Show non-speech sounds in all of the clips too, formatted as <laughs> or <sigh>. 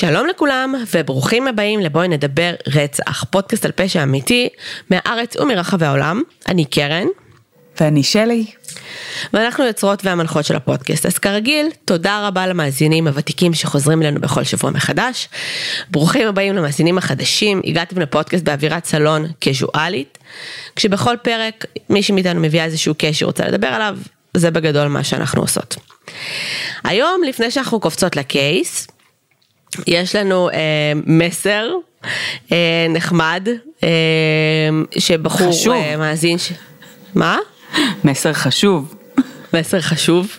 שלום לכולם וברוכים הבאים לבואי נדבר רצח, פודקאסט על פשע אמיתי מהארץ ומרחבי העולם. אני קרן. ואני שלי. ואנחנו יוצרות והמנחות של הפודקאסט. אז כרגיל, תודה רבה למאזינים הוותיקים שחוזרים אלינו בכל שבוע מחדש. ברוכים הבאים למאזינים החדשים, הגעתם לפודקאסט באווירת סלון קזואלית, כשבכל פרק מישהי מאיתנו מביאה איזשהו קשר רוצה לדבר עליו, זה בגדול מה שאנחנו עושות. היום, לפני שאנחנו קופצות לקייס, יש לנו אה, מסר אה, נחמד, אה, שבחור חשוב. אה, מאזין, ש... מה? מסר חשוב. מסר חשוב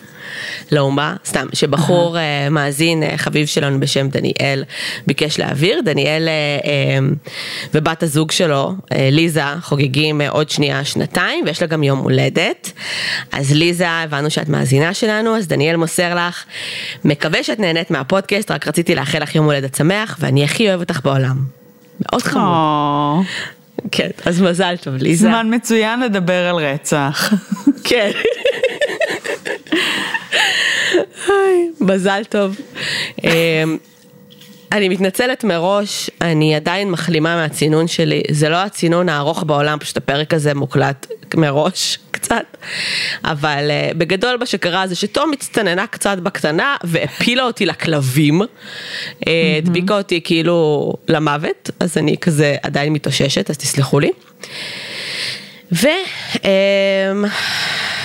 לאומה, סתם, שבחור uh, מאזין uh, חביב שלנו בשם דניאל ביקש להעביר, דניאל uh, uh, ובת הזוג שלו, uh, ליזה, חוגגים uh, עוד שנייה שנתיים ויש לה גם יום הולדת, אז ליזה, הבנו שאת מאזינה שלנו, אז דניאל מוסר לך, מקווה שאת נהנית מהפודקאסט, רק רציתי לאחל לך יום הולדת שמח ואני הכי אוהב אותך בעולם. מאוד חמור. כן, אז מזל טוב ליזה. זמן מצוין לדבר על רצח. כן. מזל טוב. אמ, אני מתנצלת מראש, אני עדיין מחלימה מהצינון שלי, זה לא הצינון הארוך בעולם, פשוט הפרק הזה מוקלט מראש <laughs> קצת, אבל uh, בגדול מה שקרה זה שתום הצטננה קצת בקטנה והפילה אותי לכלבים, uh, הדביקה אותי כאילו למוות, אז אני כזה עדיין מתאוששת, אז תסלחו לי. ו... אמ,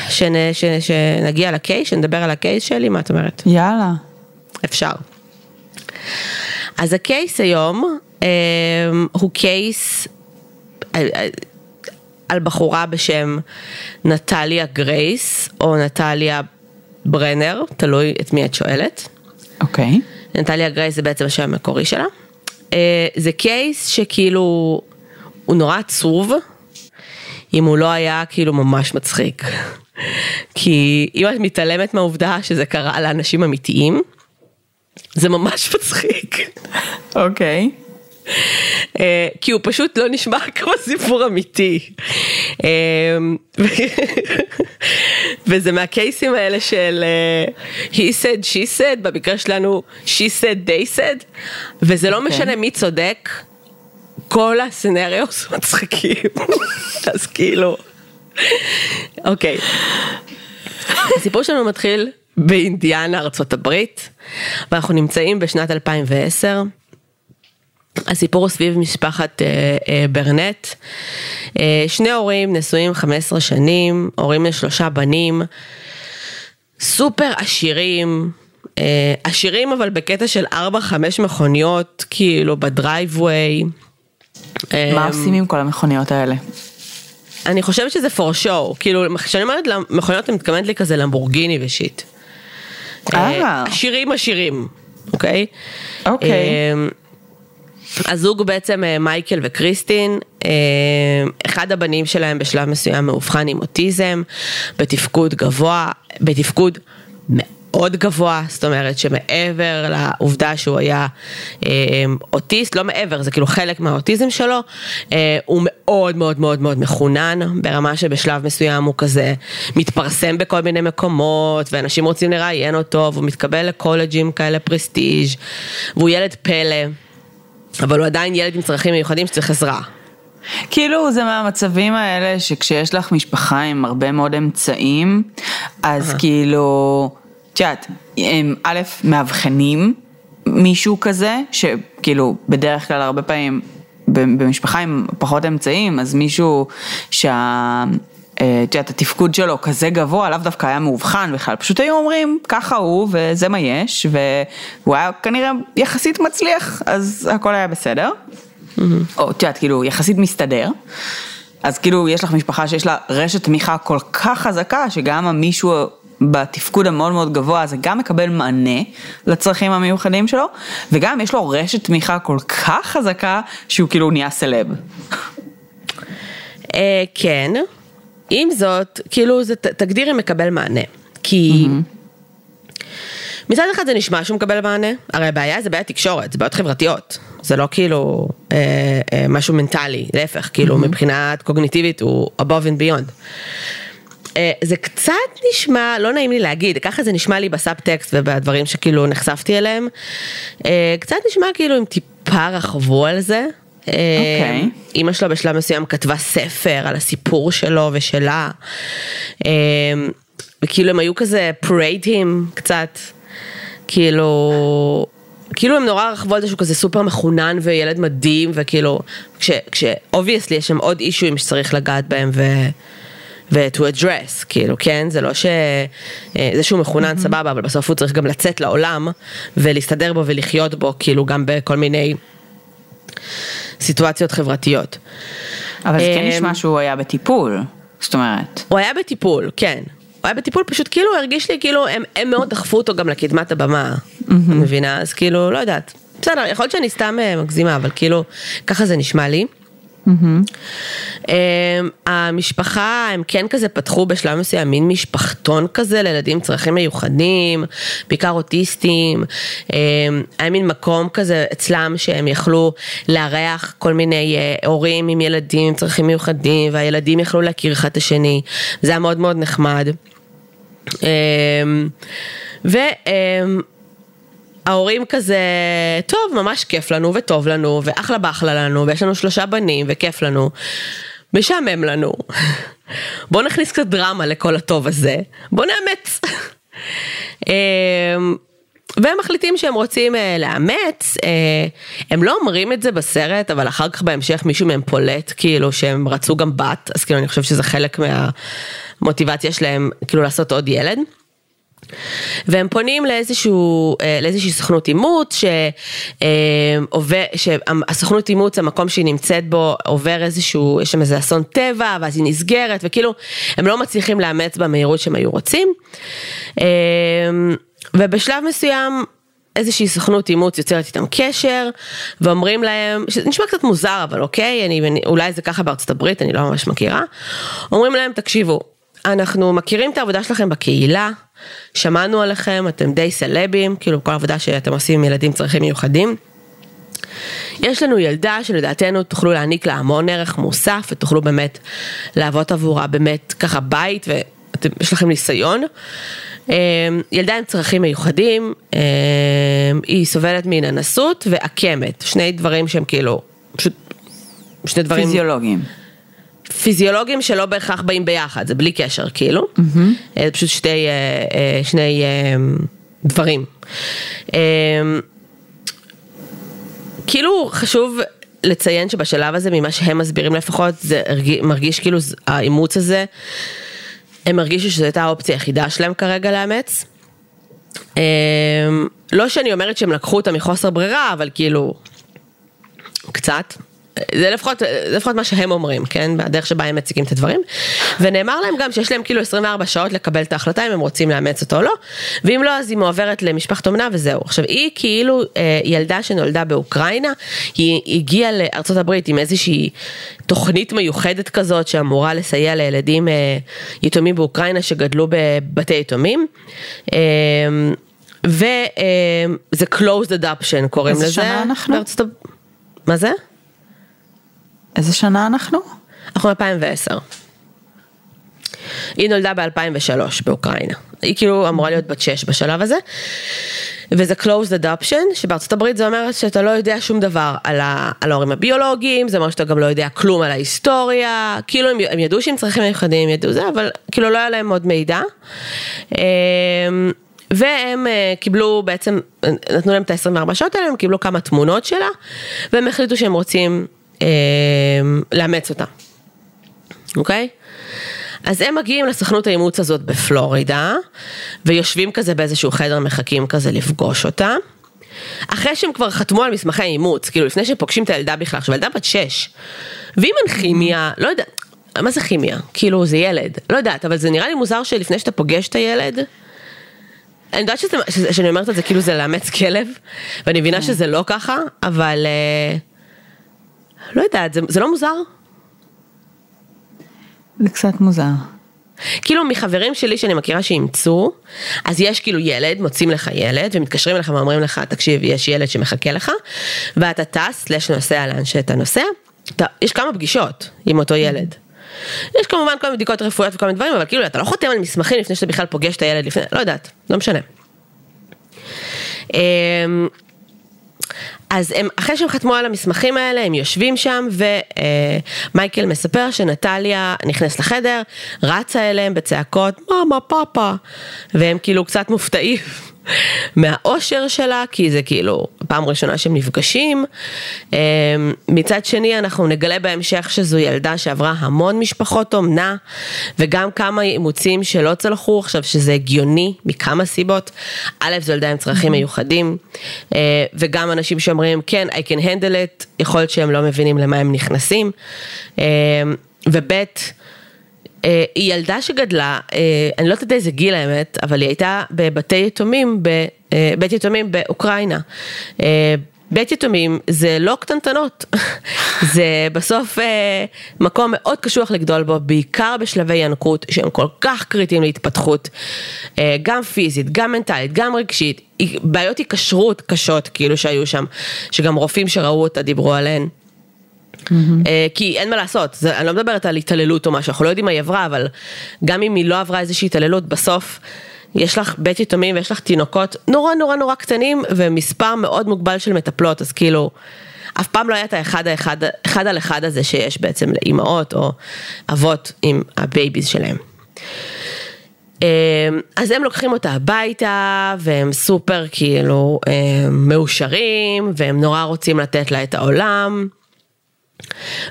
שנ, ש, שנגיע לקייס, שנדבר על הקייס שלי, מה את אומרת? יאללה. אפשר. אז הקייס היום אה, הוא case על, על- על בחורה בשם נטליה גרייס, או נטליה ברנט, תלוי את מי את שואלת. אוקיי. נטליה גרייס זה בעצם השם המקורי שלה. אה, זה case שכאילו, הוא נורא עצוב, אם הוא לא היה כאילו ממש מצחיק. כי אם את מתעלמת מהעובדה שזה קרה לאנשים אמיתיים, זה ממש מצחיק. אוקיי. אה, כי הוא פשוט לא נשמע <laughs> כמו סיפור אמיתי. אה, וזה מהקייסים האלה של אה, he said she said, במקרה שלנו she said they said, וזה לא משנה מי צודק, כל הסצנריוס <laughs> מצחיקים. אז כאילו, אוקיי. הסיפור שלנו מתחיל באינדיאנה, ארצות הברית, ואנחנו נמצאים בשנת 2010. הסיפור הוא סביב משפחת אה, אה, ברנט. אה, שני הורים נשואים 15 שנים, הורים לשלושה בנים, סופר עשירים, אה, עשירים אבל בקטע של 4-5 מכוניות, כאילו בדרייבווי. אה, מה עושים עם כל המכוניות האלה? אני חושבת שזה for show, כאילו כשאני אומרת מכוניות אני מתכוונת לי כזה למבורגיני ושיט. אה. עשירים עשירים, אוקיי? אוקיי. אה, הזוג בעצם אה, מייקל וקריסטין, אה, אחד הבנים שלהם בשלב מסוים מאובחן עם אוטיזם, בתפקוד גבוה, בתפקוד מאוד גבוה, זאת אומרת שמעבר לעובדה שהוא היה אה, אוטיסט, לא מעבר, זה כאילו חלק מהאוטיזם שלו, אה, הוא מאוד מאוד מאוד מאוד מחונן, ברמה שבשלב מסוים הוא כזה מתפרסם בכל מיני מקומות, ואנשים רוצים לראיין אותו, והוא מתקבל לקולג'ים כאלה פרסטיג', והוא ילד פלא. אבל הוא עדיין ילד עם צרכים מיוחדים שצריך עזרה. כאילו זה מהמצבים האלה שכשיש לך משפחה עם הרבה מאוד אמצעים, אז כאילו, את יודעת, הם א', מאבחנים מישהו כזה, שכאילו בדרך כלל הרבה פעמים במשפחה עם פחות אמצעים, אז מישהו שה... אה, את יודעת, התפקוד שלו כזה גבוה, לאו דווקא היה מאובחן בכלל, פשוט היו אומרים, ככה הוא וזה מה יש, והוא היה כנראה יחסית מצליח, אז הכל היה בסדר. או את יודעת, כאילו, יחסית מסתדר. אז כאילו, יש לך משפחה שיש לה רשת תמיכה כל כך חזקה, שגם המישהו בתפקוד המאוד מאוד גבוה הזה גם מקבל מענה לצרכים המיוחדים שלו, וגם יש לו רשת תמיכה כל כך חזקה, שהוא כאילו נהיה סלב. אה, כן, עם זאת, כאילו זה תגדיר אם מקבל מענה. כי מצד אחד זה נשמע שהוא מקבל מענה, הרי הבעיה זה בעיית תקשורת, זה בעיות חברתיות. זה לא כאילו אה, אה, משהו מנטלי, להפך, כאילו מבחינת קוגניטיבית הוא above and beyond. אה, זה קצת נשמע, לא נעים לי להגיד, ככה זה נשמע לי בסאבטקסט ובדברים שכאילו נחשפתי אליהם. אה, קצת נשמע כאילו הם טיפה רכבו על זה. אוקיי. Okay. אימא שלו בשלב מסוים כתבה ספר על הסיפור שלו ושלה. אה, וכאילו הם היו כזה פריידים קצת, כאילו, כאילו הם נורא רכבו על זה שהוא כזה סופר מחונן וילד מדהים וכאילו, כשאובייסלי יש שם עוד אישויים שצריך לגעת בהם ו... ו-to address, כאילו, כן? זה לא ש... זה שהוא מחונן סבבה, אבל בסוף הוא צריך גם לצאת לעולם ולהסתדר בו ולחיות בו, כאילו, גם בכל מיני סיטואציות חברתיות. אבל זה כן אמ, נשמע שהוא היה בטיפול, זאת אומרת. הוא היה בטיפול, כן. הוא היה בטיפול, פשוט כאילו הרגיש לי כאילו הם, הם מאוד דחפו אותו גם לקדמת הבמה, mm-hmm. מבינה? אז כאילו, לא יודעת. בסדר, יכול להיות שאני סתם אה, מגזימה, אבל כאילו, ככה זה נשמע לי. Mm-hmm. המשפחה, הם כן כזה פתחו בשלב מסוים מין משפחתון כזה לילדים עם צרכים מיוחדים, בעיקר אוטיסטים. היה מין מקום כזה אצלם שהם יכלו לארח כל מיני אה, הורים עם ילדים עם צרכים מיוחדים, והילדים יכלו להכיר אחד את השני. זה היה מאוד מאוד נחמד. ו... ההורים כזה, טוב, ממש כיף לנו וטוב לנו ואחלה באחלה לנו ויש לנו שלושה בנים וכיף לנו. משעמם לנו. <laughs> בוא נכניס קצת דרמה לכל הטוב הזה, בוא נאמץ. <laughs> אמ, והם מחליטים שהם רוצים אה, לאמץ, אה, הם לא אומרים את זה בסרט, אבל אחר כך בהמשך מישהו מהם פולט, כאילו שהם רצו גם בת, אז כאילו אני חושב שזה חלק מהמוטיבציה שלהם, כאילו לעשות עוד ילד. והם פונים לאיזשהו, אה, לאיזושהי סוכנות אימוץ, שעובר, שהסוכנות אימוץ, המקום שהיא נמצאת בו, עובר איזשהו, יש שם איזה אסון טבע, ואז היא נסגרת, וכאילו, הם לא מצליחים לאמץ במהירות שהם היו רוצים. אה, ובשלב מסוים, איזושהי סוכנות אימוץ יוצרת איתם קשר, ואומרים להם, שזה נשמע קצת מוזר, אבל אוקיי, אני, אולי זה ככה בארצות הברית, אני לא ממש מכירה. אומרים להם, תקשיבו, אנחנו מכירים את העבודה שלכם בקהילה, שמענו עליכם, אתם די סלבים, כאילו כל עבודה שאתם עושים עם ילדים צרכים מיוחדים. יש לנו ילדה שלדעתנו תוכלו להעניק לה המון ערך מוסף ותוכלו באמת להוות עבורה באמת ככה בית ויש לכם ניסיון. אמ, ילדה עם צרכים מיוחדים, אמ, היא סובלת מהננסות ועקמת, שני דברים שהם כאילו, פשוט שני דברים... פיזיולוגיים. פיזיולוגים שלא בהכרח באים ביחד, זה בלי קשר כאילו, mm-hmm. זה פשוט שתי, אה, אה, שני דברים. כאילו חשוב לציין שבשלב הזה, ממה שהם מסבירים לפחות, זה מרגיש כאילו האימוץ הזה, הם הרגישו שזו הייתה האופציה היחידה שלהם כרגע לאמץ. לא שאני אומרת שהם לקחו אותה מחוסר ברירה, אבל כאילו, קצת. זה לפחות, זה לפחות מה שהם אומרים, כן? בדרך שבה הם מציגים את הדברים. ונאמר להם גם שיש להם כאילו 24 שעות לקבל את ההחלטה אם הם רוצים לאמץ אותו או לא, ואם לא אז היא מועברת למשפחת אומנה וזהו. עכשיו היא כאילו אה, ילדה שנולדה באוקראינה, היא הגיעה לארצות הברית עם איזושהי תוכנית מיוחדת כזאת שאמורה לסייע לילדים אה, יתומים באוקראינה שגדלו בבתי יתומים. אה, וזה אה, closed adoption קוראים לזה. איזה שנה אנחנו? מה זה? איזה שנה אנחנו? אנחנו 2010. היא נולדה ב-2003 באוקראינה. היא כאילו אמורה להיות בת 6 בשלב הזה. וזה closed adoption, שבארצות הברית זה אומר שאתה לא יודע שום דבר על, ההורים הביולוגיים, זה אומר שאתה גם לא יודע כלום על ההיסטוריה, כאילו הם, הם ידעו שהם צריכים מיוחדים, ידעו זה, אבל כאילו לא היה להם עוד מידע. אמ, והם אה, קיבלו בעצם, נתנו להם את ה-24 שעות האלה, הם קיבלו כמה תמונות שלה, והם החליטו שהם רוצים לאמץ אותה, אוקיי? אז הם מגיעים לסוכנות האימוץ הזאת בפלורידה, ויושבים כזה באיזשהו חדר מחכים כזה לפגוש אותה. אחרי שהם כבר חתמו על מסמכי אימוץ, כאילו לפני שפוגשים את הילדה בכלל, עכשיו ילדה בת שש, ואם אין כימיה, לא יודעת, מה זה כימיה? כאילו זה ילד, לא יודעת, אבל זה נראה לי מוזר שלפני שאתה פוגש את הילד, אני יודעת שזה, שאני אומרת את זה כאילו זה לאמץ כלב, ואני מבינה שזה לא ככה, אבל... Uh, לא יודעת, זה, זה לא מוזר? זה קצת מוזר. כאילו מחברים שלי שאני מכירה שאימצו, אז יש כאילו ילד, מוצאים לך ילד, ומתקשרים אליך ואומרים לך, תקשיב, יש ילד שמחכה לך, ואתה טס, לש נוסע לאן שאתה נוסע, אתה, יש כמה פגישות עם אותו ילד. יש כמובן כל מיני בדיקות רפואיות וכל מיני דברים, אבל כאילו אתה לא חותם על מסמכים לפני שאתה בכלל פוגש את הילד לפני, לא יודעת, לא משנה. אז הם, אחרי שהם חתמו על המסמכים האלה, הם יושבים שם, ומייקל מספר שנטליה נכנס לחדר, רצה אליהם בצעקות, מאמה, פאפה, והם כאילו קצת מופתעים. מהאושר שלה, כי זה כאילו פעם ראשונה שהם נפגשים. אמ, מצד שני, אנחנו נגלה בהמשך שזו ילדה שעברה המון משפחות אומנה, וגם כמה אימוצים שלא צלחו, עכשיו שזה הגיוני מכמה סיבות. א', זו ילדה עם צרכים מיוחדים, אה, וגם אנשים שאומרים, כן, I can handle it, יכול להיות שהם לא מבינים למה הם נכנסים. אמ, וב', אה, היא ילדה שגדלה, אה, אני לא יודעת איזה גיל האמת, אבל היא הייתה בבתי יתומים, בבית אה, יתומים באוקראינה. בית יתומים זה לא קטנטנות, <laughs> זה בסוף מקום מאוד קשוח לגדול בו, בעיקר בשלבי ינקות שהם כל כך קריטיים להתפתחות, גם פיזית, גם מנטלית, גם רגשית, בעיות היקשרות קשות כאילו שהיו שם, שגם רופאים שראו אותה דיברו עליהן. Mm-hmm. כי אין מה לעשות, זה, אני לא מדברת על התעללות או משהו, אנחנו לא יודעים מה היא עברה, אבל גם אם היא לא עברה איזושהי התעללות, בסוף יש לך בית יתומים ויש לך תינוקות נורא נורא נורא קטנים ומספר מאוד מוגבל של מטפלות, אז כאילו, אף פעם לא היה את האחד האחד, אחד על אחד הזה שיש בעצם לאימהות או אבות עם ה babies שלהם. אה, אז הם לוקחים אותה הביתה והם סופר כאילו מאושרים והם נורא רוצים לתת לה את העולם.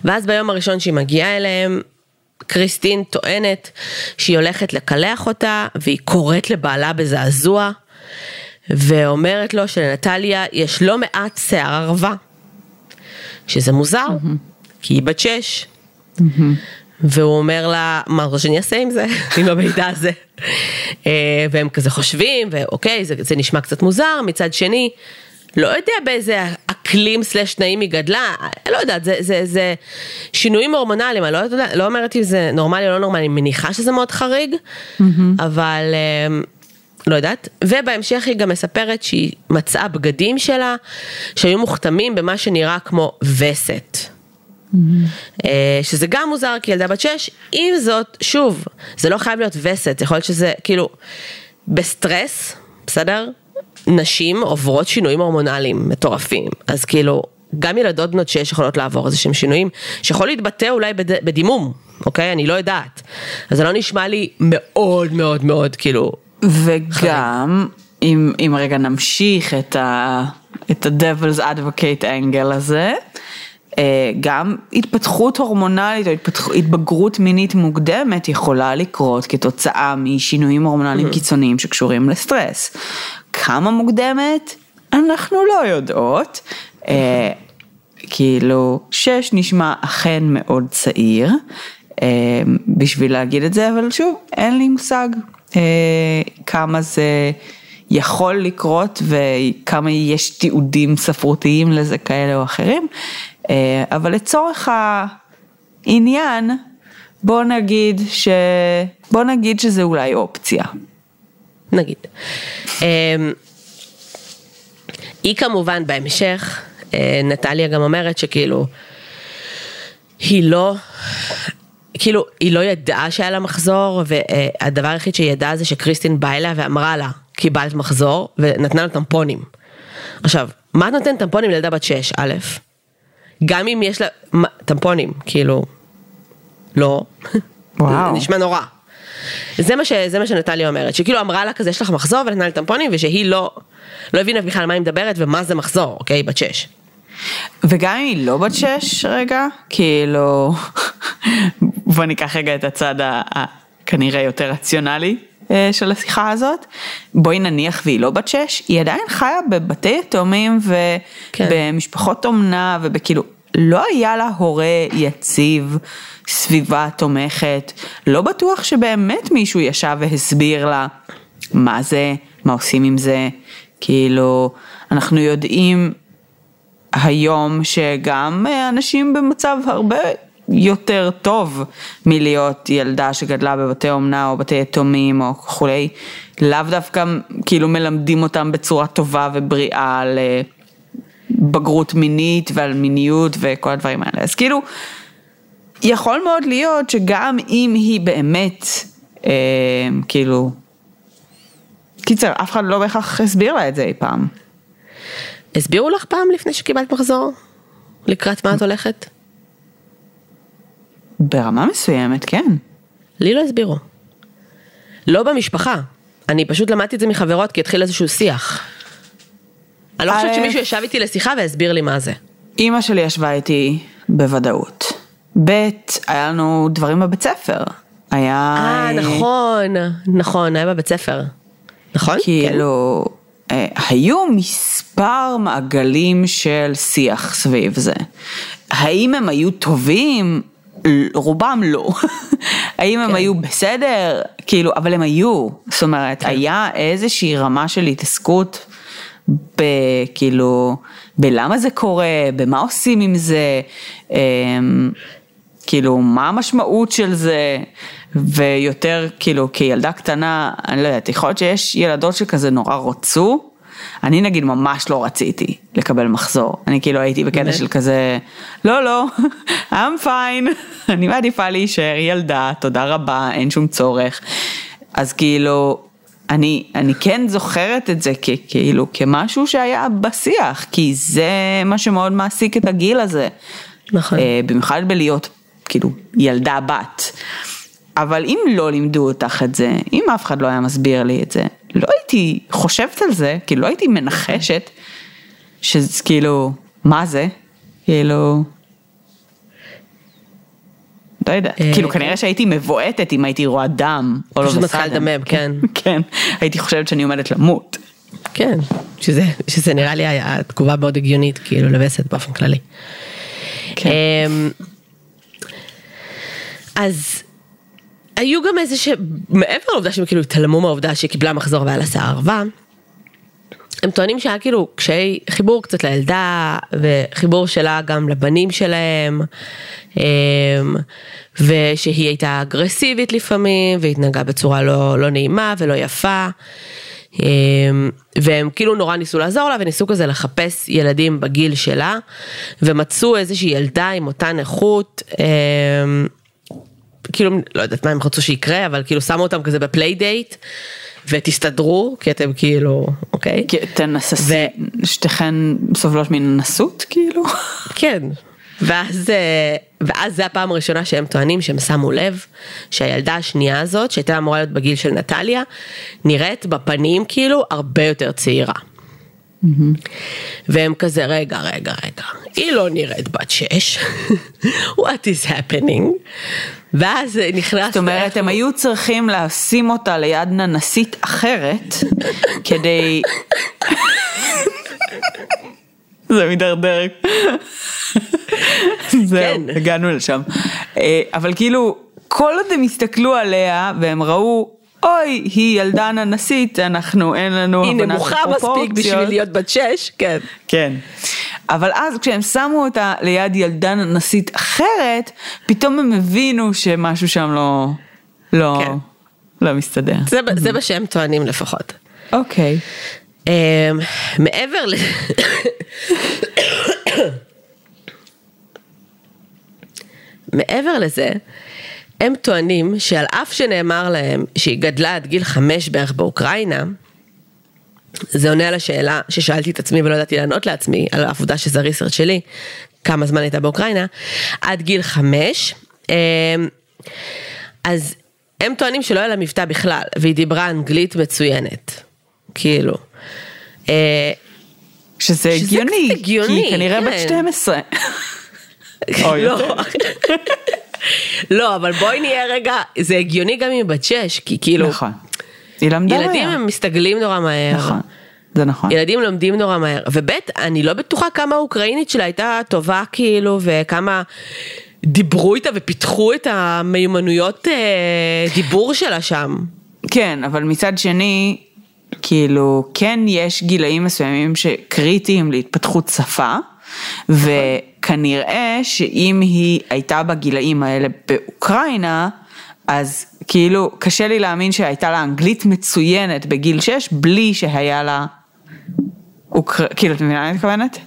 ואז ביום הראשון שהיא מגיעה אליהם, קריסטין טוענת שהיא הולכת לקלח אותה והיא קוראת לבעלה בזעזוע ואומרת לו שלנטליה יש לא מעט שיער ערווה, שזה מוזר, mm-hmm. כי היא בת שש. Mm-hmm. והוא אומר לה, מה רוצה שאני אעשה עם זה, <laughs> עם המידע הזה? אה, והם כזה חושבים, ואוקיי, זה, זה נשמע קצת מוזר, מצד שני, לא יודע באיזה אקלים סלש תנאים היא גדלה, לא יודעת, זה, זה, זה שינויים הורמונליים, אני לא, יודע, לא אומרת אם זה נורמלי או לא נורמלי, אני מניחה שזה מאוד חריג, mm-hmm. אבל אמ, לא יודעת. ובהמשך היא גם מספרת שהיא מצאה בגדים שלה שהיו מוכתמים במה שנראה כמו וסת. Mm-hmm. שזה גם מוזר כי ילדה בת שש, עם זאת, שוב, זה לא חייב להיות וסת, יכול להיות שזה כאילו בסטרס, בסדר? נשים עוברות שינויים הורמונליים מטורפים, אז כאילו, גם ילדות בנות שש יכולות לעבור איזה שהם שינויים, שיכול להתבטא אולי בד... בדימום, אוקיי? אני לא יודעת. אז זה לא נשמע לי מאוד מאוד מאוד כאילו... וגם, אם, אם רגע נמשיך את ה... את ה-Devil's Advocate Angle הזה, אה, גם התפתחות הורמונלית או התפתח, התבגרות מינית מוקדמת יכולה לקרות כתוצאה משינויים הורמונליים mm-hmm. קיצוניים שקשורים לסטרס. כמה מוקדמת? אנחנו לא יודעות. אה, כאילו, שש נשמע אכן מאוד צעיר אה, בשביל להגיד את זה, אבל שוב, אין לי מושג אה, כמה זה יכול לקרות וכמה יש תיעודים ספרותיים לזה כאלה או אחרים, אה, אבל לצורך העניין, בוא נגיד ש... בוא נגיד שזה אולי אופציה. נגיד. אמ, היא כמובן בהמשך, אה, נטליה גם אומרת שכאילו, היא לא, כאילו, היא לא ידעה שהיה לה מחזור, והדבר היחיד שהיא ידעה זה שקריסטין באה אליה ואמרה לה, קיבלת מחזור, ונתנה לה טמפונים. עכשיו, מה את נותנת טמפונים לילדה בת 6, א', גם אם יש לה, טמפונים, כאילו, לא, וואו. <laughs> נשמע נורא. זה מה, ש, זה מה שנטליה אומרת, שכאילו אמרה לה כזה יש לך מחזור ונתנה לי טמפונים ושהיא לא, לא הבינה בכלל מה היא מדברת ומה זה מחזור, אוקיי? בת שש. וגם אם היא לא בת שש רגע, כאילו, <laughs> בוא ניקח רגע את הצד הכנראה יותר רציונלי אה, של השיחה הזאת, בואי נניח והיא לא בת שש, היא עדיין חיה בבתי יתומים ובמשפחות כן. אומנה ובכאילו, לא היה לה הורה יציב, סביבה תומכת, לא בטוח שבאמת מישהו ישב והסביר לה מה זה, מה עושים עם זה, כאילו, אנחנו יודעים היום שגם אנשים במצב הרבה יותר טוב מלהיות ילדה שגדלה בבתי אומנה או בתי יתומים או כולי, לאו דווקא כאילו מלמדים אותם בצורה טובה ובריאה אה, בגרות מינית ועל מיניות וכל הדברים האלה. אז כאילו, יכול מאוד להיות שגם אם היא באמת, אה, כאילו, קיצר, אף אחד לא בהכרח הסביר לה את זה אי פעם. הסבירו לך פעם לפני שקיבלת מחזור? לקראת מה את הולכת? ברמה מסוימת, כן. לי לא הסבירו. לא במשפחה. אני פשוט למדתי את זה מחברות כי התחיל איזשהו שיח. אני לא חושבת שמישהו ישב איתי לשיחה והסביר לי מה זה. אימא שלי ישבה איתי בוודאות. ב', היה לנו דברים בבית ספר. היה... אה, נכון, נכון, היה בבית ספר. נכון? כאילו, אה, היו מספר מעגלים של שיח סביב זה. האם הם היו טובים? רובם לא. <laughs> האם הם כן. היו בסדר? כאילו, אבל הם היו. זאת אומרת, היה איזושהי רמה של התעסקות בכאילו, בלמה זה קורה, במה עושים עם זה, אמ, כאילו, מה המשמעות של זה, ויותר כאילו כילדה קטנה, אני לא יודעת, יכול להיות שיש ילדות שכזה נורא רוצו, אני נגיד ממש לא רציתי לקבל מחזור, אני כאילו הייתי בקטע? של כזה, לא לא, <laughs> I'm fine, <laughs> אני מעדיפה להישאר ילדה, תודה רבה, אין שום צורך, אז כאילו, אני, אני כן זוכרת את זה כאילו כמשהו שהיה בשיח, כי זה מה שמאוד מעסיק את הגיל הזה. נכון. אה, במיוחד בלהיות כאילו ילדה בת. אבל אם לא לימדו אותך את זה, אם אף אחד לא היה מסביר לי את זה, לא הייתי חושבת על זה, כאילו לא הייתי מנחשת, שזה כאילו, מה זה? כאילו... לא יודעת, אה, כאילו כן. כנראה שהייתי מבועטת אם הייתי רואה דם, או לא פשוט מתחילה לדמם, כן. <laughs> כן, הייתי חושבת שאני עומדת למות. כן, שזה, שזה נראה לי היה תגובה מאוד הגיונית, כאילו לווסת באופן כללי. כן. אמ, אז היו גם איזה ש... מעבר לעובדה שהם כאילו התעלמו מהעובדה שהיא קיבלה מחזור והיה לה שיער ערווה, הם טוענים שהיה כאילו קשיי חיבור קצת לילדה וחיבור שלה גם לבנים שלהם אמ, ושהיא הייתה אגרסיבית לפעמים והתנהגה בצורה לא, לא נעימה ולא יפה אמ, והם כאילו נורא ניסו לעזור לה וניסו כזה לחפש ילדים בגיל שלה ומצאו איזושהי ילדה עם אותה נכות אמ, כאילו לא יודעת מה הם רצו שיקרה אבל כאילו שמו אותם כזה ב playdate ותסתדרו כי אתם כאילו אוקיי כי אתן ננסים, שתיכן סובלות מנסות כאילו? כן ואז אה, ואז זה הפעם הראשונה שהם טוענים שהם שמו לב שהילדה השנייה הזאת שהייתה אמורה להיות בגיל של נטליה נראית בפנים כאילו הרבה יותר צעירה. והם כזה רגע רגע רגע היא לא נראית בת שש <laughs> what is happening ואז נכנס זאת אומרת, הם היו צריכים לשים אותה ליד ננסית אחרת, <laughs> כדי... זה מידרדר. זהו, כן. הגענו לשם. אה, אבל כאילו, כל עוד הם הסתכלו עליה והם ראו, אוי, היא ילדה ננסית, אנחנו, אין לנו היא הבנת נמוכה מספיק פרופורציות." בשביל להיות בת שש כן כן. אבל אז כשהם שמו אותה ליד ילדה ננסית אחרת, פתאום הם הבינו שמשהו שם לא, לא, כן. לא מסתדר. זה, זה מה שהם טוענים לפחות. אוקיי. Um, מעבר ל... מעבר לזה, הם טוענים שעל אף שנאמר להם שהיא גדלה עד גיל חמש בערך באוקראינה, זה עונה על השאלה ששאלתי את עצמי ולא ידעתי לענות לעצמי, על העבודה שזה הריסרצ' שלי, כמה זמן הייתה באוקראינה, עד גיל חמש. אמ, אז הם טוענים שלא היה לה מבטא בכלל, והיא דיברה אנגלית מצוינת. כאילו. אה, שזה הגיוני, כי היא כנראה בת כן. 12. <laughs> או לא. יותר. לא, אבל בואי נהיה רגע, זה הגיוני גם היא בת שש, כי כאילו, נכון. היא למדה ילדים מהר. הם מסתגלים נורא מהר. נכון, זה נכון. ילדים לומדים נורא מהר, וב' אני לא בטוחה כמה האוקראינית שלה הייתה טובה כאילו, וכמה דיברו איתה ופיתחו את המיומנויות אה, דיבור שלה שם. כן, אבל מצד שני, כאילו, כן יש גילאים מסוימים שקריטיים להתפתחות שפה, וכנראה שאם היא הייתה בגילאים האלה באוקראינה, אז כאילו, קשה לי להאמין שהייתה לה אנגלית מצוינת בגיל 6, בלי שהיה לה... אוקר... כאילו, את מבינה מה אני מתכוונת?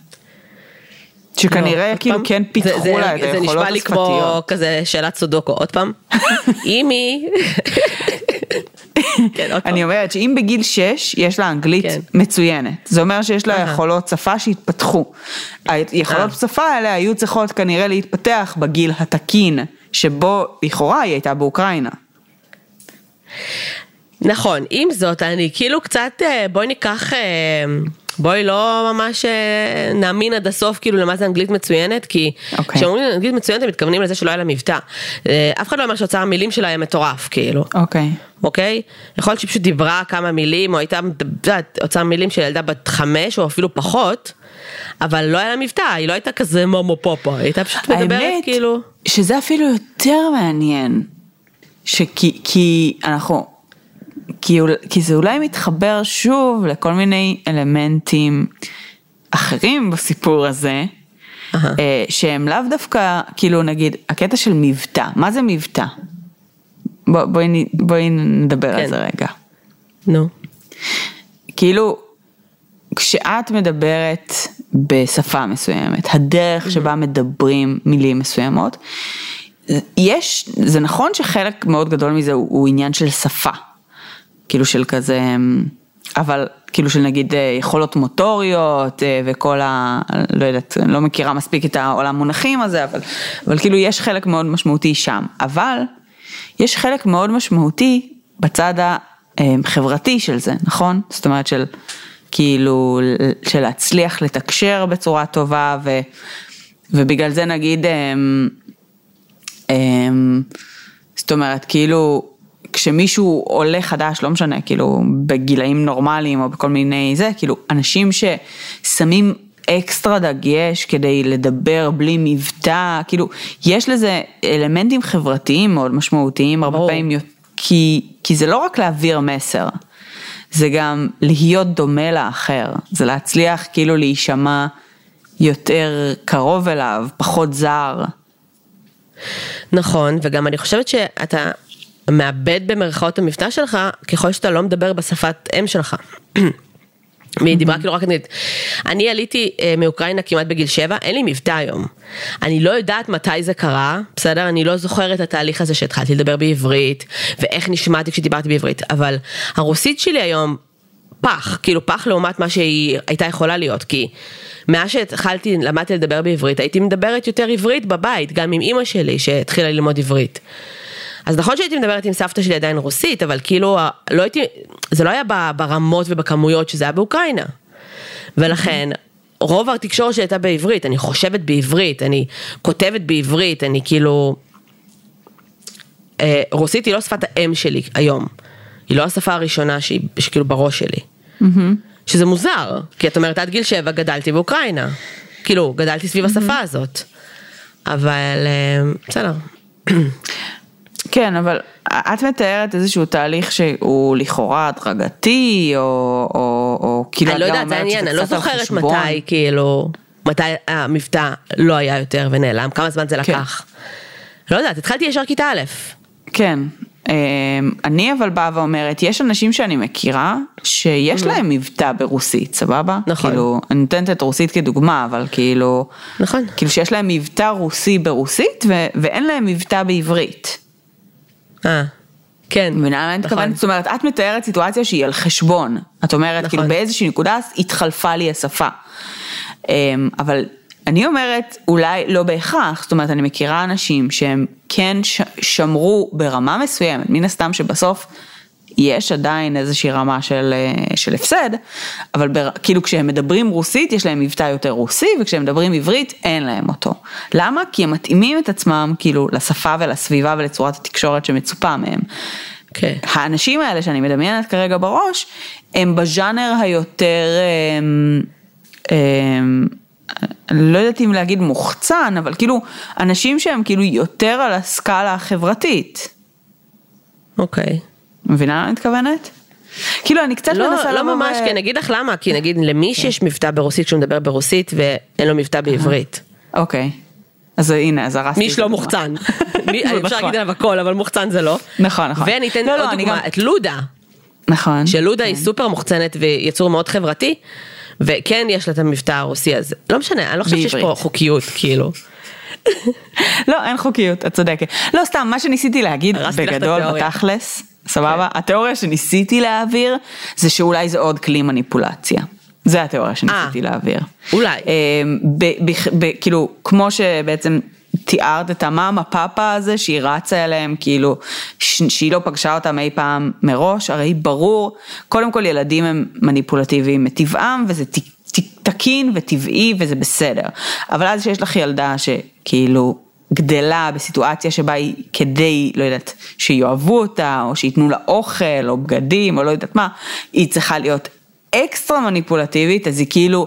שכנראה לא, כאילו. כן זה- פיתחו זה- לה את זה היכולות נשמע לי כמו השפתיות. כזה שאלת סודוקו, עוד פעם. <laughs> אם היא... כן. אני אומרת שאם בגיל 6 יש לה אנגלית כן. מצוינת, זה אומר שיש לה. יכולות שפה שהתפתחו. היכולות אה. שפה האלה היו צריכות כנראה להתפתח בגיל התקין, שבו לכאורה היא הייתה באוקראינה. נכון, עם זאת, אני כאילו קצת, אה, בואי ניקח, אה, בואי לא ממש נאמין עד הסוף כאילו למה זה אנגלית מצוינת, כי אוקיי. כשאומרים אנגלית מצוינת הם מתכוונים לזה שלא היה לה מבטא. אף אחד לא אומר שאוצר המילים שלה היה מטורף, כאילו. אוקיי. אוקיי? יכול להיות שהיא פשוט דיברה כמה מילים, או הייתה, את יודעת, אוצר מילים של ילדה בת חמש, או אפילו פחות, אבל לא היה לה מבטא, היא לא הייתה כזה מומו פופה, היא הייתה פשוט מדברת האמת, כאילו... שזה אפילו יותר מעניין, שכי, כי אנחנו, כי, כי זה אולי מתחבר שוב לכל מיני אלמנטים אחרים בסיפור הזה. אה, שהם לאו דווקא, כאילו נגיד, הקטע של מבטא, מה זה מבטא? בוא, בואי, בואי נדבר על כן. זה רגע. נו. כאילו, כשאת מדברת בשפה מסוימת, הדרך שבה מדברים מילים מסוימות, יש, זה נכון שחלק מאוד גדול מזה הוא, הוא עניין של שפה, כאילו של כזה, אבל כאילו של נגיד אה, יכולות מוטוריות אה, וכל ה... לא יודעת, אני לא מכירה מספיק את העולם מונחים הזה, אבל, אבל כאילו יש חלק מאוד משמעותי שם, אבל יש חלק מאוד משמעותי בצד החברתי של זה, נכון? זאת אומרת של כאילו, של להצליח לתקשר בצורה טובה ו, ובגלל זה נגיד, אמ, אמ, זאת אומרת כאילו כשמישהו עולה חדש, לא משנה, כאילו בגילאים נורמליים או בכל מיני זה, כאילו אנשים ששמים אקסטרה דגש כדי לדבר בלי מבטא, כאילו יש לזה אלמנטים חברתיים מאוד משמעותיים הרבה ברור. פעמים, כי, כי זה לא רק להעביר מסר, זה גם להיות דומה לאחר, זה להצליח כאילו להישמע יותר קרוב אליו, פחות זר. נכון, וגם אני חושבת שאתה מאבד במרכאות המבטא שלך ככל שאתה לא מדבר בשפת אם שלך. והיא דיברה כאילו רק נגיד, אני עליתי אה, מאוקראינה כמעט בגיל שבע, אין לי מבטא היום. אני לא יודעת מתי זה קרה, בסדר? אני לא זוכרת את התהליך הזה שהתחלתי לדבר בעברית, ואיך נשמעתי כשדיברתי בעברית, אבל הרוסית שלי היום פח, כאילו פח לעומת מה שהיא הייתה יכולה להיות, כי מאז שהתחלתי, למדתי לדבר בעברית, הייתי מדברת יותר עברית בבית, גם עם אימא שלי שהתחילה ללמוד עברית. אז נכון שהייתי מדברת עם סבתא שלי עדיין רוסית, אבל כאילו, לא הייתי, זה לא היה ברמות ובכמויות שזה היה באוקראינה. ולכן, רוב התקשורת שלי הייתה בעברית, אני חושבת בעברית, אני כותבת בעברית, אני כאילו... אה, רוסית היא לא שפת האם שלי היום. היא לא השפה הראשונה שהיא, שכאילו בראש שלי. שזה מוזר, כי את אומרת עד גיל שבע גדלתי באוקראינה. כאילו, גדלתי סביב השפה הזאת. אבל אה, בסדר. <clears throat> כן, אבל את מתארת איזשהו תהליך שהוא לכאורה הדרגתי, או, או, או כאילו אני לא את גם יודעת, זה אומרת שזה אני לא קצת על זוכרת חשבון. מתי, כאילו, מתי המבטא לא היה יותר ונעלם, כמה זמן זה כן. לקח. לא יודעת, התחלתי ישר כיתה א'. כן, אמ, אני אבל באה ואומרת, יש אנשים שאני מכירה שיש להם מבטא ברוסית, סבבה? נכון. כאילו, אני נותנת את רוסית כדוגמה, אבל כאילו, נכון. כאילו שיש להם מבטא רוסי ברוסית ו- ואין להם מבטא בעברית. אה, כן. מבינה למה אני נכון. מתכוונת? זאת אומרת, את מתארת סיטואציה שהיא על חשבון. את אומרת, נכון. כאילו באיזושהי נקודה התחלפה לי השפה. אמ, אבל אני אומרת, אולי לא בהכרח, זאת אומרת, אני מכירה אנשים שהם כן שמרו ברמה מסוימת, מן הסתם שבסוף יש עדיין איזושהי רמה של, אה, של הפסד, אבל בר, כאילו כשהם מדברים רוסית יש להם מבטא יותר רוסי, וכשהם מדברים עברית אין להם אותו. למה? כי הם מתאימים את עצמם כאילו לשפה ולסביבה ולצורת התקשורת שמצופה מהם. כן. האנשים האלה שאני מדמיינת כרגע בראש, הם בז'אנר היותר, אמ, אמ, אני לא יודעת אם להגיד מוחצן, אבל כאילו, אנשים שהם כאילו יותר על הסקאלה החברתית. אוקיי. מבינה מה אני מתכוונת? כאילו, אני קצת לא, מנסה לא לבוא ממש, ו- כן, אגיד לך למה, כי נגיד למי שיש מבטא ברוסית כשהוא מדבר ברוסית ואין לו מבטא בעברית. אוקיי. אז הנה, אז הרסתי מי שלא. מוחצן. <laughs> אפשר נכון. להגיד עליו הכל, אבל מוחצן זה לא. נכון, נכון. ואני אתן לא, לא, עוד אני דוגמה, את לודה. נכון. שלודה כן. היא סופר מוחצנת ויצור מאוד חברתי, וכן יש לה את המבטא הרוסי הזה. לא משנה, אני לא חושבת שיש פה. חוקיות, כאילו. <laughs> לא, אין חוקיות, את צודקת. לא, סתם, מה שניסיתי להגיד בגדול. בתכלס, סבבה? התיאוריה שניסיתי להעביר, זה שאולי זה עוד כלי מניפולציה. זה התיאוריה שניסיתי אה. להעביר. אולי. אמ, ב- ב- ב- כאילו, כמו שבעצם תיארת את המאמה פאפה הזה, שהיא רצה אליהם, כאילו, ש- שהיא לא פגשה אותם אי פעם מראש, הרי ברור, קודם כל ילדים הם מניפולטיביים מטבעם, וזה ת- ת- תקין וטבעי וזה בסדר. אבל אז שיש לך ילדה שכאילו גדלה בסיטואציה שבה היא כדי, לא יודעת, שיאהבו אותה, או שייתנו לה אוכל, או בגדים, או לא יודעת מה, היא צריכה להיות אקסטרה מניפולטיבית, אז היא כאילו,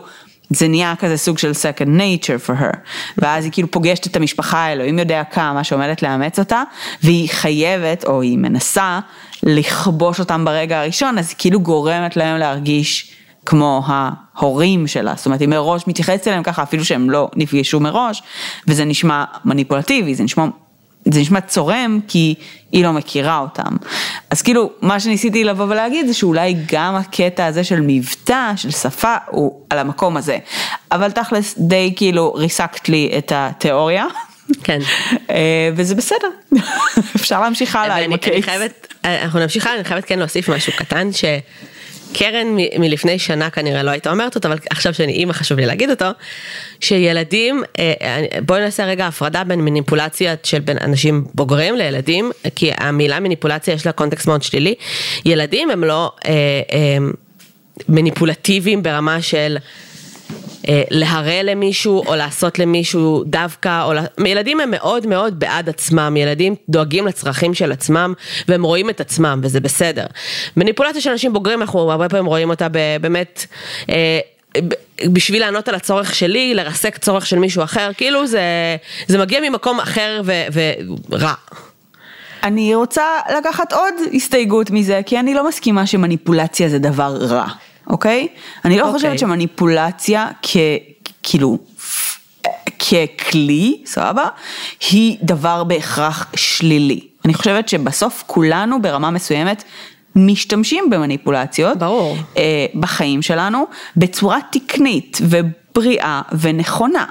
זה נהיה כזה סוג של second nature for her, ואז היא כאילו פוגשת את המשפחה, אלוהים יודע כמה, שעומדת לאמץ אותה, והיא חייבת, או היא מנסה, לכבוש אותם ברגע הראשון, אז היא כאילו גורמת להם להרגיש כמו ההורים שלה, זאת אומרת היא מראש מתייחסת אליהם ככה אפילו שהם לא נפגשו מראש, וזה נשמע מניפולטיבי, זה נשמע, זה נשמע צורם כי היא לא מכירה אותם. אז כאילו מה שניסיתי לבוא ולהגיד זה שאולי גם הקטע הזה של מבטא, של שפה, הוא על המקום הזה. אבל תכלס די כאילו ריסקת לי את התיאוריה. כן. <laughs> אה, וזה בסדר, <laughs> אפשר להמשיך הלאה עם אני הקייס. חייבת, אנחנו נמשיך הלאה, אני חייבת כן להוסיף משהו קטן, שקרן מ- מלפני שנה כנראה לא הייתה אומרת אותו, אבל עכשיו שאני אימא חשוב לי להגיד אותו, שילדים, אה, אני- בואי נעשה רגע הפרדה בין מניפולציה של בין אנשים בוגרים לילדים, כי המילה מניפולציה יש לה קונטקסט מאוד שלילי, ילדים הם לא אה, אה, מניפולטיביים ברמה של... אה, להרע למישהו או לעשות למישהו דווקא, או... ילדים הם מאוד מאוד בעד עצמם, ילדים דואגים לצרכים של עצמם והם רואים את עצמם וזה בסדר. מניפולציה של אנשים בוגרים אנחנו הרבה פעמים רואים אותה באמת אה, בשביל לענות על הצורך שלי, לרסק צורך של מישהו אחר, כאילו זה, זה מגיע ממקום אחר ורע. אני רוצה לקחת עוד הסתייגות מזה, כי אני לא מסכימה שמניפולציה זה דבר רע, אוקיי? אני לא אוקיי. חושבת שמניפולציה כ... כאילו... ככלי, סבבה? היא דבר בהכרח שלילי. אני חושבת שבסוף כולנו ברמה מסוימת משתמשים במניפולציות. ברור. אה, בחיים שלנו בצורה תקנית ובריאה ונכונה.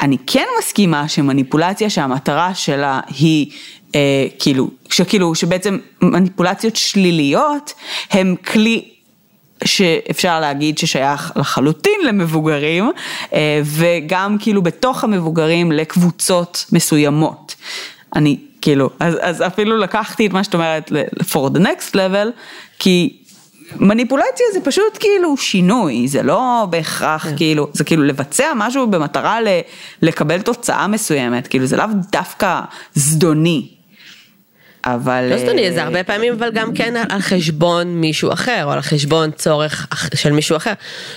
אני כן מסכימה שמניפולציה שהמטרה שלה היא אה, כאילו, שכאילו, שבעצם מניפולציות שליליות הם כלי שאפשר להגיד ששייך לחלוטין למבוגרים אה, וגם כאילו בתוך המבוגרים לקבוצות מסוימות. אני כאילו, אז, אז אפילו לקחתי את מה שאת אומרת for the next level, כי מניפולציה זה פשוט כאילו שינוי, זה לא בהכרח כאילו, זה כאילו לבצע משהו במטרה ל, לקבל תוצאה מסוימת, כאילו זה לאו דווקא זדוני. אבל... לא אה, זה הרבה פעמים אבל גם כן על- חשבון מישהו אחר, או על חשבון צורך של מישהו אחר.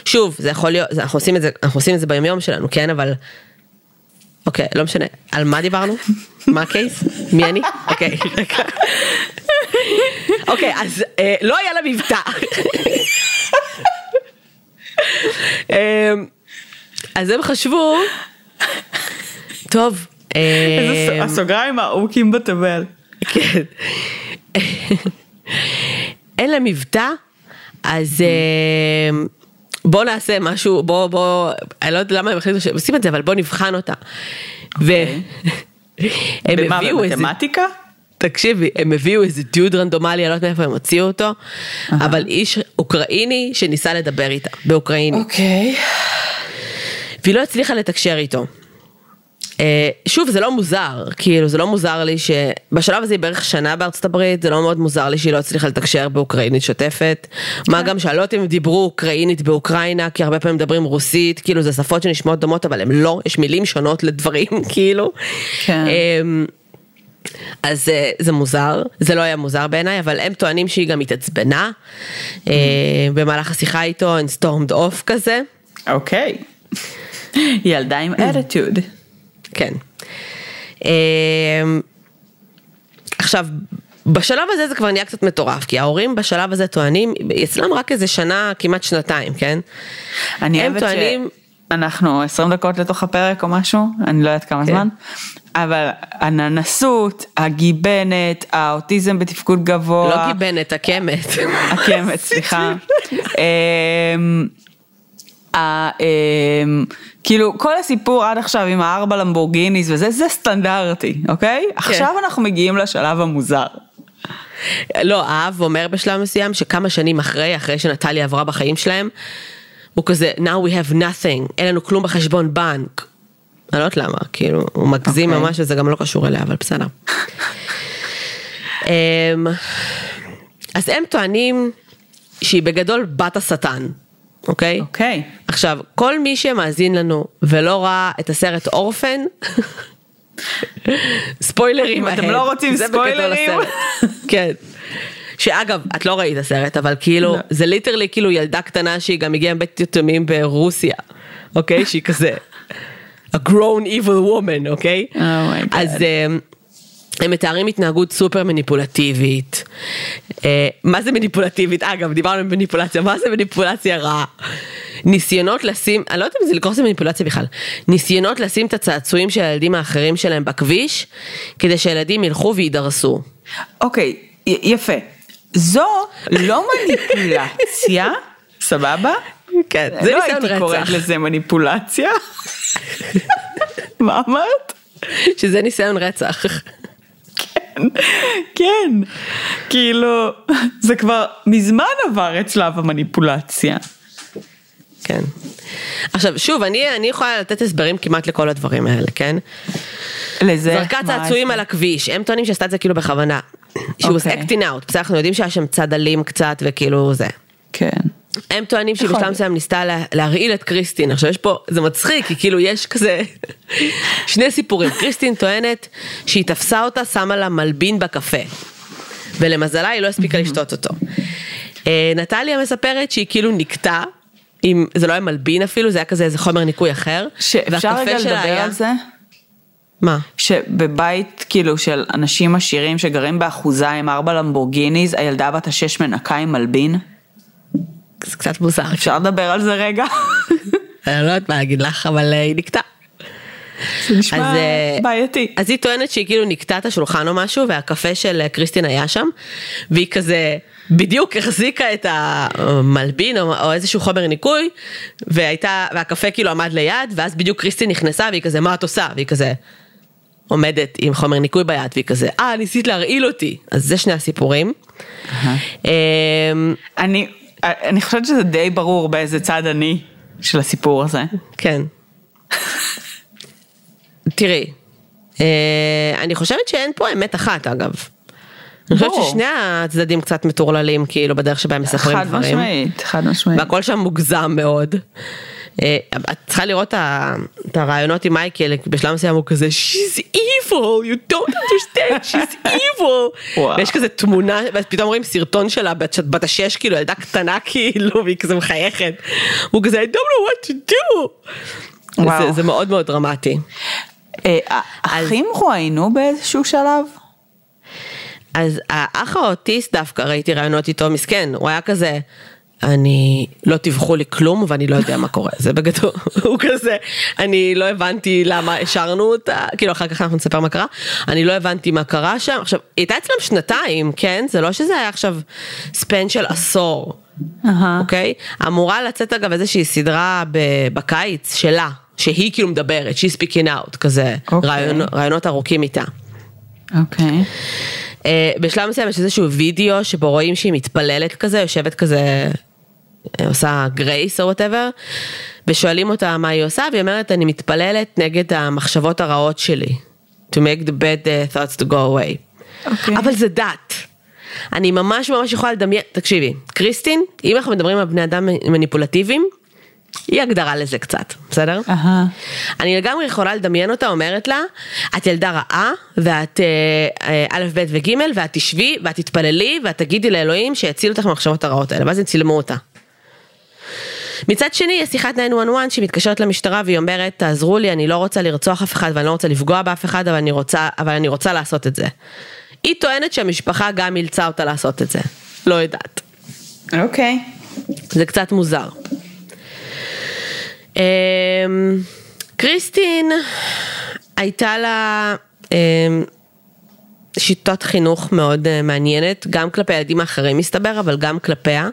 שוב, זה יכול להיות, זה- אנחנו עושים את זה, אנחנו עושים את זה ביום יום שלנו, כן, אבל... אוקיי, לא משנה. על מה דיברנו? מה הקייס? מי אני? אוקיי, רגע. אוקיי, אז אה, לא היה לה מבטא. אה, אז הם חשבו, טוב. אה, הסוגריים הארוכים בתבל. כן. אין לה מבטא, אז אה, בוא נעשה משהו, בוא, בוא, אני לא יודעת למה הם החליטו שעושים את זה, אבל בוא נבחן אותה. והם <laughs> במה, הביאו איזה, במתמטיקה? תקשיבי, הם הביאו איזה דיוד רנדומלי, אני לא יודעת מאיפה הם הוציאו אותו, אבל איש אוקראיני שניסה לדבר איתה, באוקראינית. אוקיי. והיא לא הצליחה לתקשר איתו. אה, שוב, זה לא מוזר, כאילו, זה לא מוזר לי שבשלב הזה היא בערך שנה בארצות הברית, זה לא מאוד מוזר לי שהיא לא הצליחה לתקשר באוקראינית שוטפת. מה גם שאני לא יודעת אם הם דיברו אוקראינית באוקראינה, כי הרבה פעמים מדברים רוסית, כאילו, זה שפות שנשמעות דומות, אבל הם לא, יש מילים שונות לדברים, <laughs> כאילו. כן. אמ, אז אה, זה מוזר, זה לא היה מוזר בעיניי, אבל הם טוענים שהיא גם התעצבנה אה, במהלך השיחה איתו, and stormed off כזה. אוקיי. <laughs> ילדה עם attitude. כן. אמ, עכשיו, בשלב הזה זה כבר נהיה קצת מטורף, כי ההורים בשלב הזה טוענים, אצלם רק איזה שנה, כמעט שנתיים, כן? אני אוהבת. טוענים, אנחנו 20 דקות לתוך הפרק או משהו, אני לא יודעת כמה כן. זמן, אבל הננסות, הגיבנת, האוטיזם בתפקוד גבוה, לא גיבנת, הקמת. הקמת, <laughs> סליחה. <laughs> כאילו כל הסיפור עד עכשיו עם הארבע למבורגיניס וזה, זה סטנדרטי, אוקיי? עכשיו אנחנו מגיעים לשלב המוזר. לא, האב אומר בשלב מסוים שכמה שנים אחרי, אחרי שנטליה עברה בחיים שלהם, הוא כזה, now we have nothing, אין לנו כלום בחשבון בנק. אני לא יודעת למה, כאילו, הוא מגזים אוקיי. ממש וזה גם לא קשור אליה, אבל בסדר. <laughs> אמ, אז הם טוענים שהיא בגדול בת השטן, אוקיי? אוקיי. עכשיו, כל מי שמאזין לנו ולא ראה את הסרט אורפן, ספוילרים אם אתם. לא רוצים ספוילרים. כן. שאגב, את לא ראית הסרט, אבל כאילו, לא. זה ליטרלי כאילו ילדה קטנה שהיא גם הגיעה מבית יתומים ברוסיה, אוקיי? שהיא כזה, a grown evil woman, אוקיי? Oh my God. אז אמ, הם מתארים התנהגות סופר מניפולטיבית. אה, מה זה מניפולטיבית? אגב, דיברנו על מניפולציה, מה זה מניפולציה רעה? ניסיונות לשים, אני לא יודעת אם זה לקרוא לזה מניפולציה בכלל, ניסיונות לשים את הצעצועים של הילדים האחרים שלהם בכביש, כדי שהילדים ילכו ויידרסו. אוקיי, י- יפה. זו לא <laughs> מניפולציה, סבבה? כן, זה לא ניסיון הייתי קוראת רצח, לזה מניפולציה. <laughs> מה אמרת? שזה ניסיון רצח. כן, כאילו, זה כבר מזמן עבר את שלב המניפולציה. כן. עכשיו, שוב, אני, אני יכולה לתת הסברים כמעט לכל הדברים האלה, כן? לזה, זרקה צעצועים? על הכביש, הם טוענים שעשתה את זה כאילו בכוונה. She was אוקיי. acting out, בסדר, אנחנו יודעים שהיה שם צד אלים קצת וכאילו זה. כן. הם טוענים שהיא יכול בשלב. מסוים ניסתה לה, להרעיל את קריסטין, עכשיו יש פה, זה מצחיק, כי כאילו יש כזה <laughs> שני סיפורים, קריסטין טוענת שהיא תפסה אותה, שמה לה מלבין בקפה, ולמזלה היא לא הספיקה לשתות אותו. אה, נטליה מספרת שהיא כאילו נקטה, עם, זה לא היה מלבין אפילו, זה היה כזה איזה חומר ניקוי אחר, שאפשר רגע לדבר היה- על זה? מה? שבבית כאילו של אנשים עשירים שגרים באחוזה עם ארבע למבורגיניז, הילדה בת השש מנקה עם מלבין? זה קצת מוזר, אפשר לדבר על זה רגע? אני לא יודעת מה להגיד לך, אבל אה, היא נקטה. זה נשמע אז, אה, בעייתי. אז היא טוענת שהיא כאילו נקטה את השולחן או משהו, והקפה של אה, קריסטין היה שם, והיא כזה בדיוק החזיקה את המלבין או, או איזשהו חומר ניקוי, והייתה, והקפה כאילו עמד ליד, ואז בדיוק קריסטין נכנסה, והיא כזה, מה את עושה? והיא כזה עומדת עם חומר ניקוי ביד, והיא כזה, אה, ניסית להרעיל אותי. אז זה שני הסיפורים. אמ, אני, אני חושבת שזה די ברור באיזה צד אני של הסיפור הזה. כן. תראי, אה, אני חושבת שאין פה אמת אחת אגב. אני חושבת. ששני הצדדים קצת מטורללים כאילו בדרך שבה הם מספרים חד דברים. משמעית, חד משמעית. והכל שם מוגזם מאוד. אה, את צריכה לראות את הרעיונות עם מייקל, בשלב מסוים הוא כזה She's evil, you don't understand, she's evil. ויש כזה תמונה, ופתאום רואים סרטון שלה בת השש, כאילו ילדה קטנה <laughs> כאילו, והיא כזה מחייכת. הוא כזה I don't know what to do. זה, זה מאוד מאוד דרמטי. אה, האחים רואיינו באיזשהו שלב? אז האח האוטיסט דווקא ראיתי רעיונות איתו מסכן, הוא היה כזה, אני, לא טיווחו לי כלום ואני לא יודע מה קורה, זה בגדול, <laughs> הוא כזה, אני לא הבנתי למה השארנו אותה, כאילו אחר כך אנחנו נספר מה קרה, אני לא הבנתי מה קרה שם, עכשיו, היא הייתה אצלם שנתיים, כן? זה לא שזה היה עכשיו ספן של עשור. אוקיי? אמורה לצאת אגב איזושהי סדרה בקיץ שלה, שהיא כאילו מדברת, שהיא speaking out, כזה, אוקיי. רעיון, רעיונות ארוכים איתה. אוקיי. אה, בשלב מסוים יש איזשהו וידאו שבו רואים שהיא מתפללת כזה, יושבת כזה, עושה grace או whatever, ושואלים אותה מה היא עושה, והיא אומרת, אני מתפללת נגד המחשבות הרעות שלי. To make the bad uh, thoughts to go away. אוקיי. אבל זה דת. אני ממש ממש יכולה לדמיין, תקשיבי, קריסטין, אם אנחנו מדברים על בני אדם מניפולטיביים, היא הגדרה לזה קצת, בסדר? אהה. אני לגמרי יכולה לדמיין אותה אומרת לה, את ילדה רעה, ואת אה, אה, א', ב' וג', ואת תשבי, ואת תתפללי, ואת תגידי לאלוהים שיציל אותך מהמחשבות הרעות האלה, ואז הם צילמו אותה. מצד שני, יש שיחת 911 שהיא מתקשרת למשטרה והיא אומרת, תעזרו לי, אני לא רוצה לרצוח אף אחד ואני לא רוצה לפגוע באף אחד, אבל אני רוצה, אבל אני רוצה לעשות את זה. היא טוענת שהמשפחה גם אילצה אותה לעשות את זה. לא יודעת. אוקיי. זה קצת מוזר. אמ, קריסטין, הייתה לה אמ, שיטת חינוך מאוד אה, מעניינת, גם כלפי הילדים האחרים מסתבר, אבל גם כלפיה.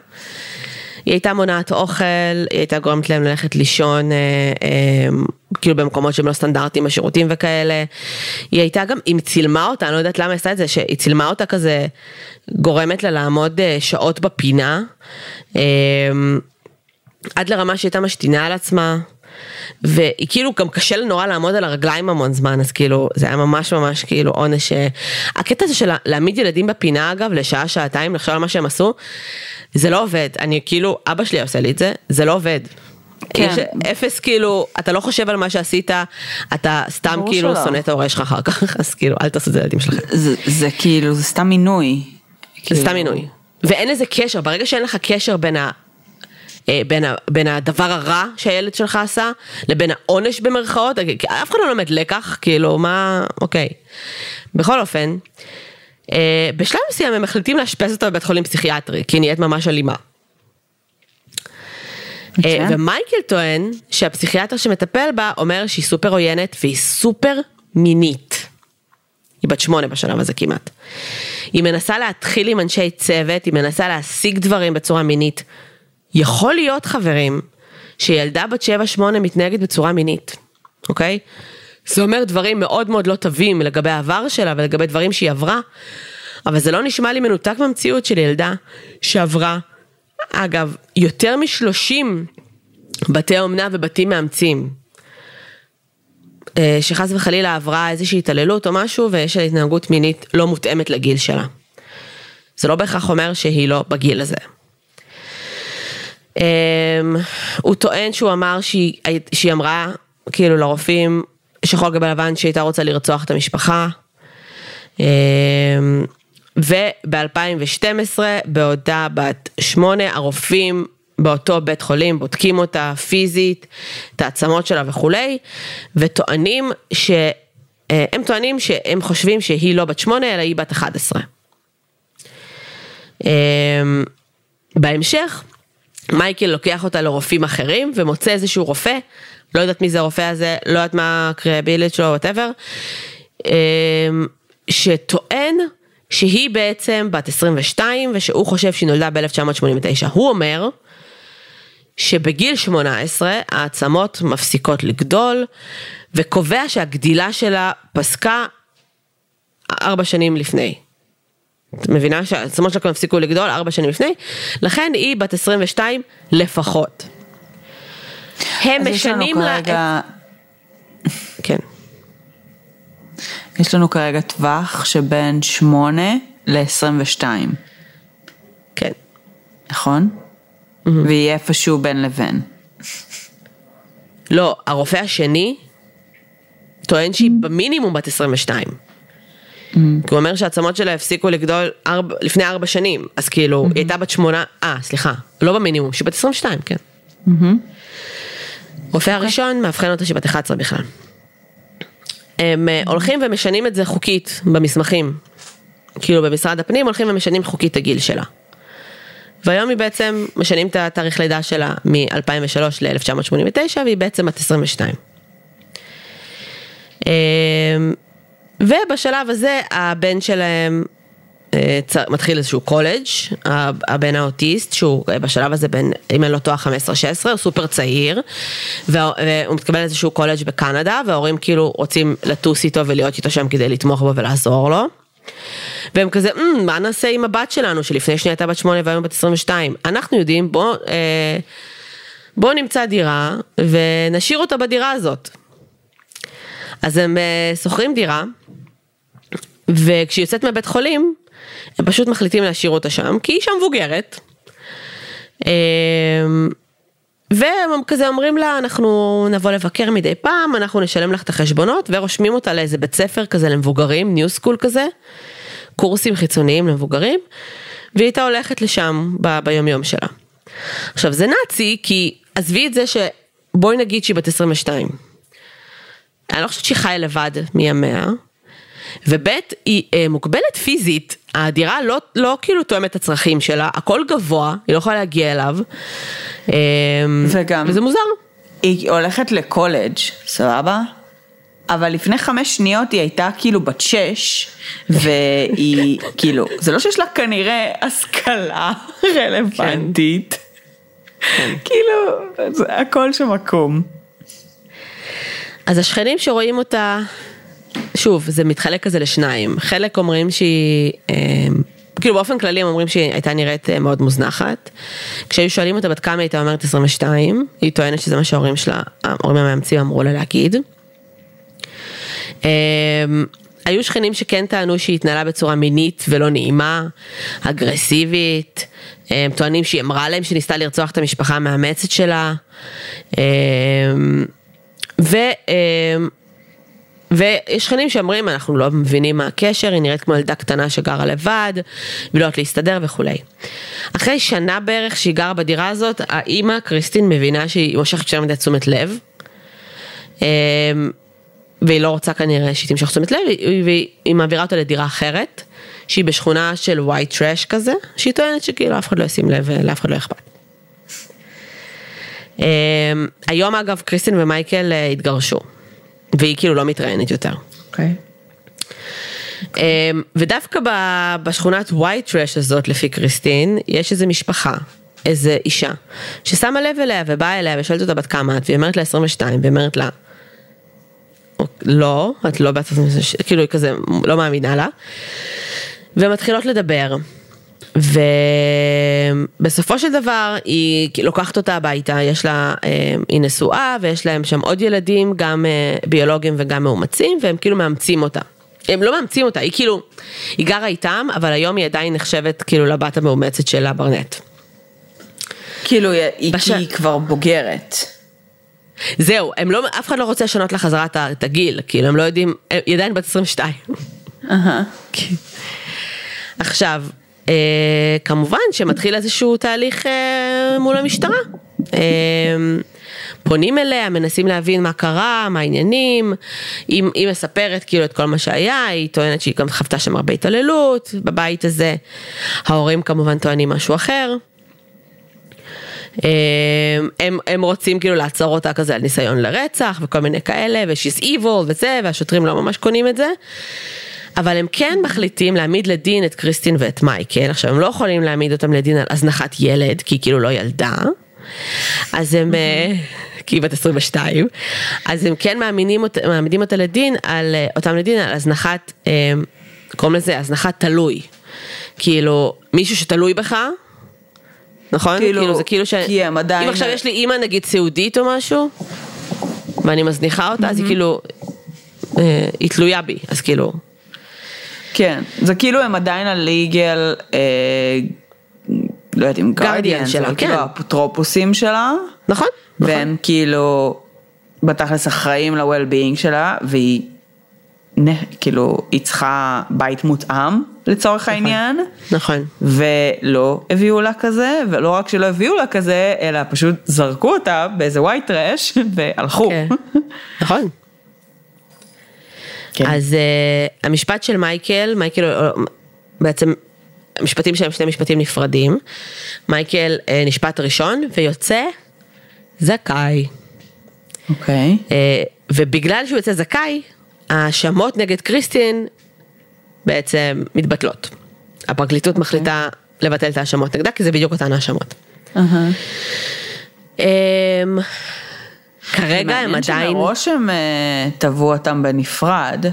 היא הייתה מונעת אוכל, היא הייתה גורמת להם ללכת לישון, אה, אה, כאילו במקומות שהם לא סטנדרטיים בשירותים וכאלה. היא הייתה גם, היא צילמה אותה, אני לא יודעת למה היא עשתה את זה, שהיא צילמה אותה כזה, גורמת לה לעמוד אה, שעות בפינה, אה, עד לרמה שהיא הייתה משתינה על עצמה. והיא כאילו גם קשה לה נורא לעמוד על הרגליים המון זמן אז כאילו זה היה ממש ממש כאילו עונש. אה, הקטע הזה של להעמיד ילדים בפינה אגב לשעה שעתיים לחשוב על מה שהם עשו זה לא עובד אני כאילו אבא שלי עושה לי את זה זה לא עובד. כן. יש אפס כאילו אתה לא חושב על מה שעשית אתה סתם כאילו. שונא את ההורה שלך אחר כך <laughs> אז כאילו אל תעשו את זה לילדים שלכם. זה, זה כאילו, זה סתם מינוי. זה כאילו, סתם מינוי. ואין לזה קשר, ברגע שאין לך קשר בין, בין, ה, בין הדבר הרע שהילד שלך עשה, לבין העונש במרכאות, אה, אף אחד לא לומד לקח, כאילו, מה, אוקיי. בכל אופן, אה, בשלב מסוים הם מחליטים לאשפז אותו בבית חולים פסיכיאטרי, כי היא נהיית ממש אלימה. אה, מצוין. ומייקל טוען שהפסיכיאטר שמטפל בה אומר שהיא סופר עוינת והיא סופר מינית. היא בת שמונה בשלב הזה כמעט. היא מנסה להתחיל עם אנשי צוות, היא מנסה להשיג דברים בצורה מינית. יכול להיות חברים, שילדה בת 7-8 מתנהגת בצורה מינית, אוקיי? זה אומר דברים מאוד מאוד לא טובים לגבי העבר שלה ולגבי דברים שהיא עברה, אבל זה לא נשמע לי מנותק מהמציאות של ילדה שעברה, אגב, יותר מ-30 בתי אומנה ובתים מאמצים. אה, שחס וחלילה עברה איזושהי התעללות או משהו ויש לה התנהגות מינית לא מותאמת לגיל שלה. זה לא בהכרח אומר שהיא לא בגיל הזה. אמ, הוא טוען שהוא אמר שהיא, שהיא אמרה כאילו לרופאים שחור גבי לבן שהיא הייתה רוצה לרצוח את המשפחה. אמ, וב-2012 בעודה בת שמונה הרופאים באותו בית חולים בודקים אותה פיזית, את העצמות שלה וכולי, וטוענים ש... אה, הם טוענים שהם חושבים שהיא לא בת שמונה אלא היא בת 11. אמ, בהמשך, מייקל לוקח אותה לרופאים אחרים ומוצא איזשהו רופא, לא יודעת מי זה הרופא הזה, לא יודעת מה ה credibility שלו, whatever, שטוען שהיא בעצם בת 22 ושהוא חושב שהיא נולדה ב-1989. הוא אומר שבגיל 18 העצמות מפסיקות לגדול וקובע שהגדילה שלה פסקה ארבע שנים לפני. את מבינה שהעצמות שלה כבר הפסיקו לגדול ארבע שנים לפני, לכן היא בת 22 לפחות. הם משנים לה... כרגע, כן. יש לנו כרגע טווח שבין 8 ל-22, כן. נכון? ויהיה איפשהו בין לבין. לא, הרופא השני טוען שהיא במינימום בת 22. כי הוא אומר שהעצמות שלה הפסיקו לגדול ארבע, לפני ארבע שנים, אז כאילו, היא הייתה בת שמונה, אה, סליחה, לא במינימום, שהיא בת 22, כן. רופא הראשון מאבחן אותה שהיא בת 11 בכלל. הם אה, הולכים ומשנים את זה חוקית במסמכים. כאילו במשרד הפנים הולכים ומשנים חוקית את הגיל שלה. והיום היא בעצם משנים את התאריך לידה שלה מ-2003 ל-1989 והיא בעצם בת 22. ובשלב הזה הבן שלהם אה, מתחיל איזשהו קולג', הבן האוטיסט, שהוא אה, בשלב הזה בן, אם אני לא טועה, 15-16, הוא סופר צעיר, וה- והוא מתקבל לאיזשהו קולג' בקנדה, וההורים כאילו רוצים לטוס איתו ולהיות איתו שם כדי לתמוך בו ולעזור לו. והם כזה, "מ, מה נעשה עם הבת שלנו שלפני שנייה הייתה בת שמונה והיום בת 22? אנחנו יודעים, בוא, אה, בוא נמצא דירה ונשאיר אותה בדירה הזאת. אז הם אה, שוכרים דירה, וכשהיא יוצאת מבית חולים, הם פשוט מחליטים להשאיר אותה שם, כי היא שם מבוגרת. אה, והם כזה אומרים לה, אנחנו נבוא לבקר מדי פעם, אנחנו נשלם לך את החשבונות, ורושמים אותה לאיזה בית ספר כזה למבוגרים, ניו סקול כזה, קורסים חיצוניים למבוגרים, והיא הייתה הולכת לשם ב- ביומיום שלה. עכשיו זה נאצי, כי עזבי את זה שבואי נגיד שהיא בת 22. אני לא חושבת שהיא חיה לבד מימיה, וב' היא אה, מוגבלת פיזית, הדירה לא, לא כאילו תואמת את הצרכים שלה, הכל גבוה, היא לא יכולה להגיע אליו, אה, וגם- וזה מוזר. היא הולכת לקולג', סבבה? אבל לפני חמש שניות היא הייתה כאילו בת שש, והיא <laughs> כאילו, זה לא שיש לה כנראה השכלה <laughs> רלוונטית. <laughs> כאילו, זה הכל שם עקום. אז השכנים שרואים אותה, שוב, זה מתחלק כזה לשניים. חלק אומרים שהיא, אה, כאילו באופן כללי הם אומרים שהיא הייתה נראית אה, מאוד מוזנחת. כשהיו שואלים אותה בת כמה היא הייתה אומרת 22, היא טוענת שזה מה שההורים שלה, ההורים המאמצים אמרו לה להגיד. אה, היו שכנים שכן טענו שהיא התנהלה בצורה מינית ולא נעימה, אגרסיבית, הם טוענים שהיא אמרה להם שניסתה לרצוח את המשפחה המאמצת שלה. אה, ו... ויש שכנים שאומרים, אנחנו לא מבינים מה הקשר, היא נראית כמו ילדה קטנה שגרה לבד, ולא יודעת להסתדר וכולי. אחרי שנה בערך שהיא גרה בדירה הזאת, האימא, קריסטין, מבינה שהיא מושכת שם מדי תשומת לב. אה, והיא לא רוצה כנראה שהיא תמשוך תשומת לב, והיא מעבירה אותה לדירה אחרת, שהיא בשכונה של white trash כזה, שהיא טוענת שכאילו אף אחד לא ישים לב ולאף אחד לא אכפת. אמ, היום אגב קריסטין ומייקל אה, התגרשו, והיא כאילו לא מתראיינת יותר. אוקיי. אמ, ודווקא בשכונת white trash הזאת לפי קריסטין, יש איזה משפחה, איזה אישה, ששמה לב אליה ובאה אליה ושואלת אותה בת כמה את, והיא אומרת לה 22, והיא אומרת לה, לא, את לא בת, כאילו היא כזה לא מאמינה לה. ומתחילות לדבר. ובסופו של דבר היא לוקחת אותה הביתה, יש לה, אה, היא נשואה ויש להם שם עוד ילדים, גם אה, ביולוגים וגם מאומצים, והם כאילו מאמצים אותה. הם לא מאמצים אותה, היא כאילו, היא גרה איתם, אבל היום היא עדיין נחשבת כאילו לבת המאומצת של הברנט. כאילו היא, בש... היא כבר בוגרת. זהו, הם לא, אף אחד לא רוצה לשנות לה חזרה את הגיל, כאילו הם לא יודעים, היא עדיין בת 22. אהה. <laughs> עכשיו, כמובן שמתחיל איזשהו תהליך אה, מול המשטרה. אה, פונים אליה, מנסים להבין מה קרה, מה העניינים, היא, היא מספרת כאילו את כל מה שהיה, היא טוענת שהיא גם חוותה שם הרבה התעללות בבית הזה, ההורים כמובן טוענים משהו אחר. אה, הם, הם רוצים כאילו לעצור אותה כזה על ניסיון לרצח וכל מיני כאלה ו-she's evil וזה והשוטרים לא ממש קונים את זה. אבל הם כן מחליטים להעמיד לדין את קריסטין ואת מייקל, עכשיו הם לא יכולים להעמיד אותם לדין על הזנחת ילד, כי היא כאילו לא ילדה, אז הם, אה, כי היא בת 22, אז הם כן מעמידים, מעמידים אותה לדין, על, אה, אותם לדין על הזנחת, אה, קוראים לזה הזנחת תלוי, כאילו מישהו שתלוי בך, נכון? כאילו, כאילו זה כאילו ש... כי הם עדיין... אם עכשיו יש לי אימא נגיד סיעודית או משהו, ואני מזניחה אותה, אז היא כאילו, היא תלויה בי, אז כאילו... כן, זה כאילו הם עדיין הליגל, אה, לא יודעת אם גרדיאן שלה, כן. כאילו האפוטרופוסים שלה. נכון, נכון. והם כאילו בתכלס אחראים ל-well-being שלה, והיא נ- כאילו, היא צריכה בית מותאם לצורך העניין. נכון. ולא הביאו לה כזה, ולא רק שלא הביאו לה כזה, אלא פשוט זרקו אותה באיזה white trash והלכו. כן. נכון. כן. אז uh, המשפט של מייקל, מייקל uh, בעצם, המשפטים שלהם שני משפטים נפרדים. מייקל uh, נשפט ראשון ויוצא זכאי. אוקיי. Uh, ובגלל שהוא יוצא זכאי, ההאשמות נגד קריסטין בעצם מתבטלות. הפרקליטות מחליטה לבטל את ההאשמות נגדה, כי זה בדיוק אותן האשמות. Um, כרגע הם עדיין... שמראש הם אה, תבעו אותם בנפרד,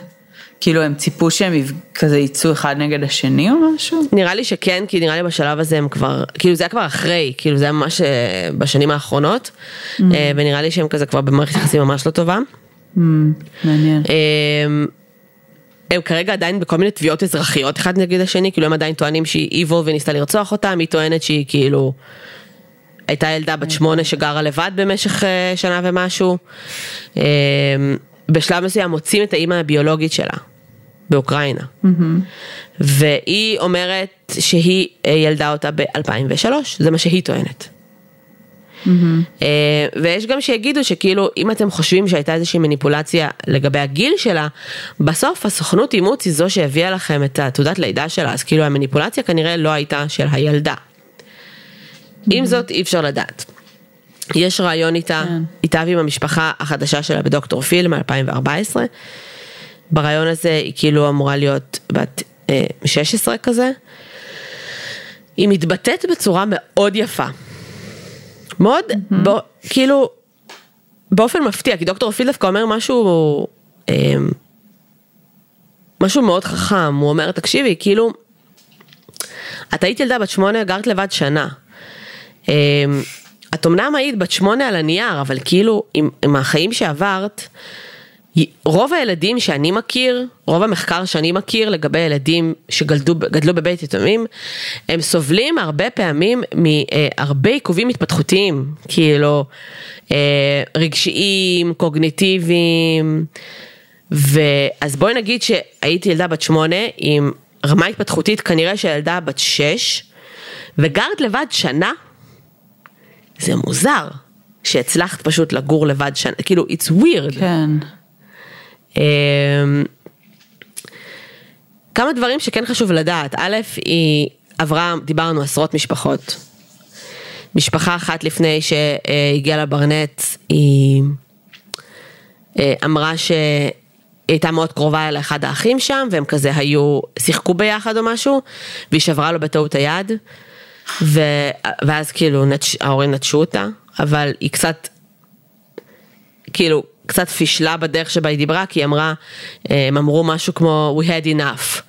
כאילו הם ציפו שהם כזה יצאו אחד נגד השני או משהו? נראה לי שכן, כי נראה לי בשלב הזה הם כבר, כאילו זה היה כבר אחרי, כאילו זה היה ממש אה, בשנים האחרונות, Mm. אה, ונראה לי שהם כזה כבר במערכת יחסים ממש לא טובה. Mm, מעניין. אה, הם כרגע עדיין בכל מיני תביעות אזרחיות אחד נגד השני, כאילו הם עדיין טוענים שהיא evil וניסתה לרצוח אותם, היא טוענת שהיא כאילו הייתה ילדה בת שמונה שגרה לבד במשך אה, שנה ומשהו. אה, בשלב מסוים מוצאים את האימא הביולוגית שלה באוקראינה. והיא אומרת שהיא אה, ילדה אותה ב-2003, זה מה שהיא טוענת. ויש גם שיגידו שכאילו אם אתם חושבים שהייתה איזושהי מניפולציה לגבי הגיל שלה, בסוף הסוכנות אימוץ היא זו שהביאה לכם את התעודת לידה שלה, אז כאילו המניפולציה כנראה לא הייתה של הילדה. עם זאת אי אפשר לדעת. יש רעיון איתה, כן. איתה ועם המשפחה החדשה שלה בדוקטור פיל מ-2014. ברעיון הזה היא כאילו אמורה להיות בת אה, 16 כזה. היא מתבטאת בצורה מאוד יפה. מאוד, בו, כאילו, באופן מפתיע, כי דוקטור פיל דווקא אומר משהו, אה, משהו מאוד חכם, הוא אומר, תקשיבי, כאילו, את היית ילדה בת שמונה, גרת לבד שנה. אמ, את אמנם היית בת שמונה על הנייר, אבל כאילו עם, עם החיים שעברת, רוב הילדים שאני מכיר, רוב המחקר שאני מכיר לגבי ילדים שגדלו בבית יתומים, הם סובלים הרבה פעמים מהרבה עיכובים התפתחותיים, כאילו אה, רגשיים, קוגניטיביים, ואז בואי נגיד שהייתי ילדה בת שמונה עם רמה התפתחותית כנראה של ילדה בת שש, וגרת לבד שנה, זה מוזר שהצלחת פשוט לגור לבד שנה, כאילו, it's weird. כן. אמ, כמה דברים שכן חשוב לדעת, א', היא עברה, דיברנו עשרות משפחות. משפחה אחת לפני שהגיעה לברנט, היא אה, אמרה שהיא הייתה מאוד קרובה אל אחד האחים שם, והם כזה היו, שיחקו ביחד או משהו, והיא שברה לו בטעות היד, ו, ואז כאילו נטש, ההורים נטשו אותה, אבל היא קצת, כאילו, קצת פישלה בדרך שבה היא דיברה, כי היא אמרה, הם אמרו משהו כמו We had enough.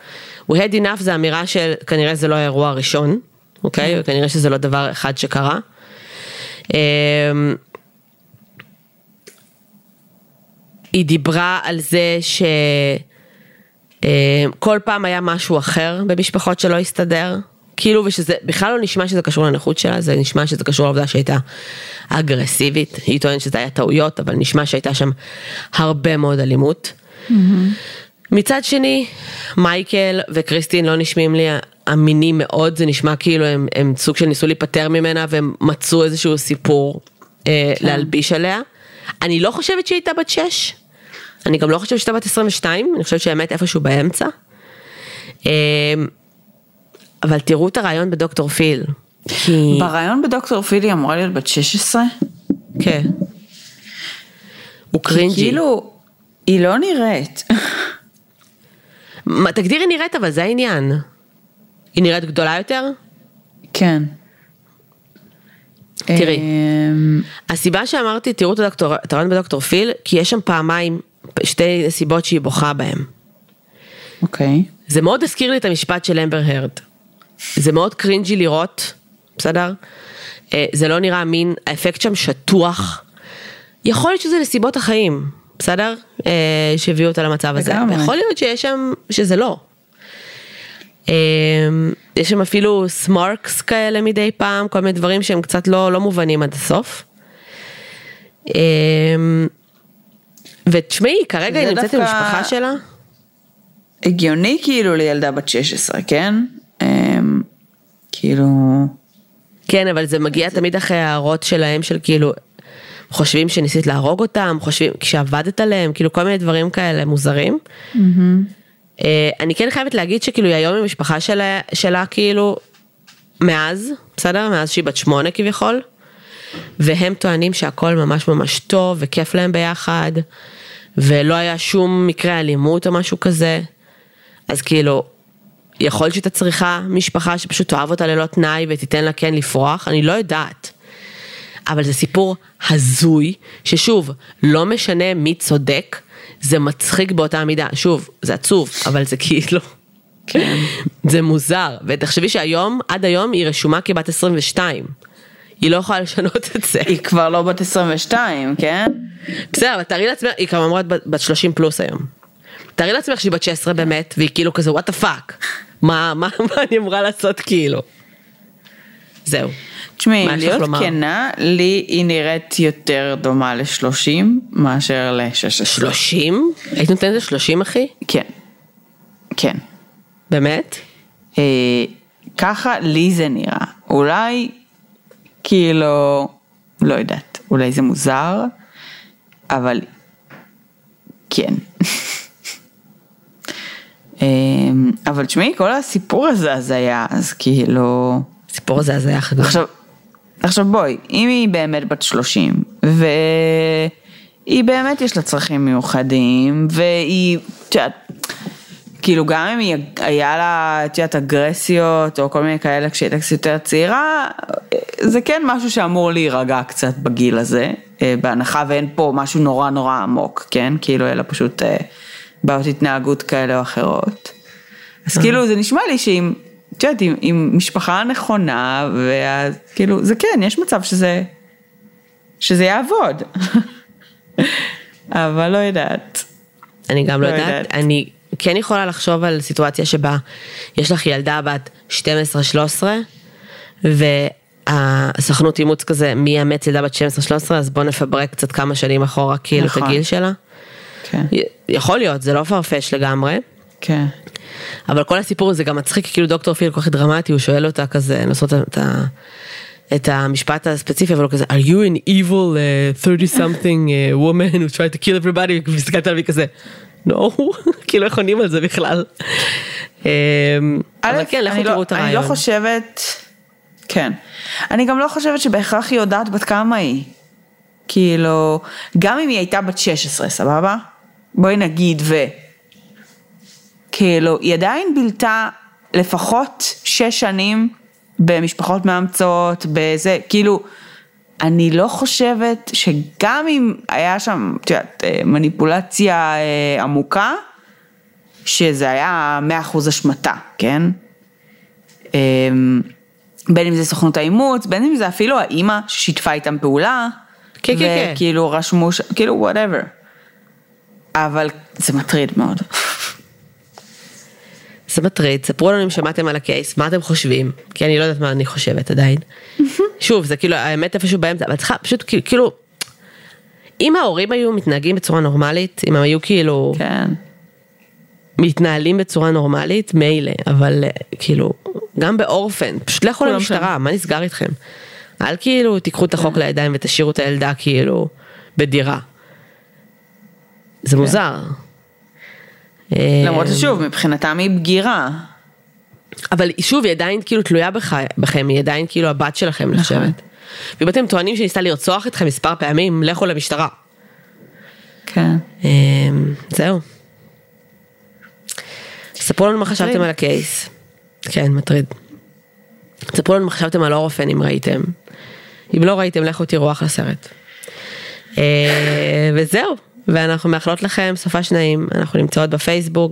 We had enough זה אמירה של כנראה זה לא האירוע הראשון, אוקיי? וכנראה שזה לא דבר אחד שקרה. אמ, היא דיברה על זה שכל פעם היה משהו אחר במשפחות שלא הסתדר, כאילו ושזה בכלל לא נשמע שזה קשור לנכות שלה, זה נשמע שזה קשור לעובדה שהייתה אגרסיבית, היא טוענת שזה היה טעויות, אבל נשמע שהייתה שם הרבה מאוד אלימות. Mm-hmm. מצד שני, מייקל וקריסטין לא נשמעים לי אמינים מאוד, זה נשמע כאילו הם, הם סוג של ניסו להיפטר ממנה והם מצאו איזשהו סיפור אה, כן. להלביש עליה. אני לא חושבת שהיא הייתה בת 6, אני גם לא חושבת שהייתה בת 22, אני חושבת שהאמת איפשהו באמצע. אה, אבל תראו את הרעיון בדוקטור פיל. כי... ברעיון בדוקטור פיל היא אמורה להיות בת 16? כן. הוא קרינג'י. כאילו, היא לא נראית. מה, תגדירי נראית אבל זה העניין. היא נראית גדולה יותר? כן. תראי, אמ, הסיבה שאמרתי תראו את הרעיון בדוקטור פיל, כי יש שם פעמיים שתי סיבות שהיא בוכה בהם. אוקיי. זה מאוד הזכיר לי את המשפט של אמבר הרד. זה מאוד קרינג'י לראות, בסדר? אה, זה לא נראה מין, האפקט שם שטוח. יכול להיות שזה נסיבות החיים, בסדר? אה, שהביאו אותה למצב הזה. יכול להיות שיש שם, שזה לא. אה, יש שם אפילו סמארקס כאלה מדי פעם, כל מיני דברים שהם קצת לא, לא מובנים עד הסוף. ותשמעי, כרגע היא נמצאת עם המשפחה שלה. הגיוני כאילו לילדה בת 16, כן? כאילו... כן, אבל זה מגיע תמיד אחרי הערות שלהם של כאילו, חושבים שניסית להרוג אותם, חושבים, כשעבדת עליהם, כאילו כל מיני דברים כאלה מוזרים. Mm-hmm. אני כן חייבת להגיד שכאילו היא היום עם המשפחה שלה, שלה כאילו, מאז, בסדר? מאז שהיא בת שמונה כביכול. והם טוענים שהכל ממש ממש טוב וכיף להם ביחד, ולא היה שום מקרה אלימות או משהו כזה. אז כאילו, יכול להיות שהייתה צריכה משפחה שפשוט תאהב אותה ללא תנאי ותיתן לה כן לפרוח, אני לא יודעת. אבל זה סיפור הזוי, ששוב, לא משנה מי צודק, זה מצחיק באותה מידה. שוב, זה עצוב, אבל זה כאילו... כן. זה מוזר, ותחשבי שהיום, עד היום היא רשומה כבת 22. היא לא יכולה לשנות את זה. היא כבר לא בת 22, כן? בסדר, אבל תארי לעצמך, היא אמרת בת 30 פלוס היום. תארי לעצמך שהיא בת 16 באמת, והיא כאילו כזה what the fuck. מה, מה, מה אני אמורה לעשות כאילו? זהו. תשמעי, להיות כנה, לי היא נראית יותר דומה ל-30 מאשר ל-16. 30? היית נותנת ל-30 אחי? כן. כן. באמת? אה, ככה לי זה נראה. אולי, כאילו, לא יודעת, אולי זה מוזר, אבל כן. <laughs> אמ, אבל תשמעי, כל הסיפור הזה הזיה, אז כאילו... הסיפור הזה הזיה חדש. עכשיו, עכשיו בואי, אם היא באמת בת 30, והיא באמת יש לה צרכים מיוחדים, והיא, את יודעת, כאילו גם אם היא, היה לה, את יודעת, אגרסיות, או כל מיני כאלה כשהיא הייתה קצת יותר צעירה, זה כן משהו שאמור להירגע קצת בגיל הזה, אה, בהנחה ואין פה משהו נורא נורא עמוק, כן? כאילו, אלא פשוט אה, בעיות התנהגות כאלה או אחרות. אז כאילו זה נשמע לי שאם, את יודעת, עם, עם משפחה נכונה, וכאילו, זה כן, יש מצב שזה, שזה יעבוד. <laughs> אבל לא יודעת. אני גם לא לא יודעת, יודעת. אני כן יכולה לחשוב על סיטואציה שבה יש לך ילדה בת 12-13, והסוכנות אימוץ כזה, מי יאמץ ילדה בת 12-13, אז בוא נפברק קצת כמה שנים אחורה כאילו את נכון. הגיל שלה. כן, יכול להיות, זה לא פרפש לגמרי. כן. אבל כל הסיפור הזה גם מצחיק, כאילו דוקטור פיל כל כך דרמטי, הוא שואל אותה כזה, לעשות את ה... את המשפט הספציפי, אבל הוא כזה, are you an evil uh, 30 something uh, woman who tried to kill everybody, והסתכלת עליו כזה, no, <laughs> כאילו איך עונים על זה בכלל. אמ, אבל כן, לכו לא- תראו את אני לא הרעיון. חושבת, כן. אני גם לא חושבת שבהכרח היא יודעת בת כמה היא. כאילו, גם אם היא הייתה בת 16, סבבה? בואי נגיד ו... כאילו, היא עדיין בילתה לפחות שש שנים במשפחות מאמצות, בזה, כאילו, אני לא חושבת שגם אם היה שם, את יודעת, אה, מניפולציה אה, עמוקה, שזה היה מאה אחוז השמטה, כן? אמ, בין אם זה סוכנות האימוץ, בין אם זה אפילו האימא ששיתפה איתם פעולה. כן, כן, כן. וכאילו רשמו, כאילו whatever. אבל זה מטריד מאוד. זה מטריד, ספרו לנו אם שמעתם על ה case, מה אתם חושבים, כי אני לא יודעת מה אני חושבת עדיין. <laughs> שוב, זה כאילו, האמת איפשהו באמצע, אבל צריכה פשוט כאילו- אם ההורים היו מתנהגים בצורה נורמלית, אם הם היו כאילו כן. מתנהלים בצורה נורמלית, מילא, אבל אה, כאילו, גם באורפן, פשוט לכו למשטרה, מה נסגר איתכם? אל כאילו תיקחו את החוק לידיים ותשאירו את הילדה כאילו בדירה. זה מוזר. אה, למרות ששוב, מבחינתם היא בגירה. אבל שוב, היא עדיין כאילו תלויה בך, בכם, היא עדיין כאילו הבת שלכם נחשבת. ואם אתם טוענים שניסתה לרצוח אתכם מספר פעמים, לכו למשטרה. כן. אה, זהו. ספרו לנו מה חשבתם על הקייס. כן, מטריד. ספרו לנו מה חשבתם על אורפן אם ראיתם. אם לא ראיתם, לכו תראו אחלה סרט. אה, וזהו, ואנחנו מאחלות לכם סופה שניים, אנחנו נמצאות בפייסבוק,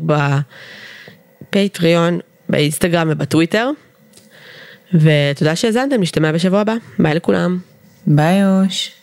בפטריון, באינסטגרם ובטוויטר. ותודה שהאזנתם, נשתמע בשבוע הבא, ביי לכולם. ביי אוש.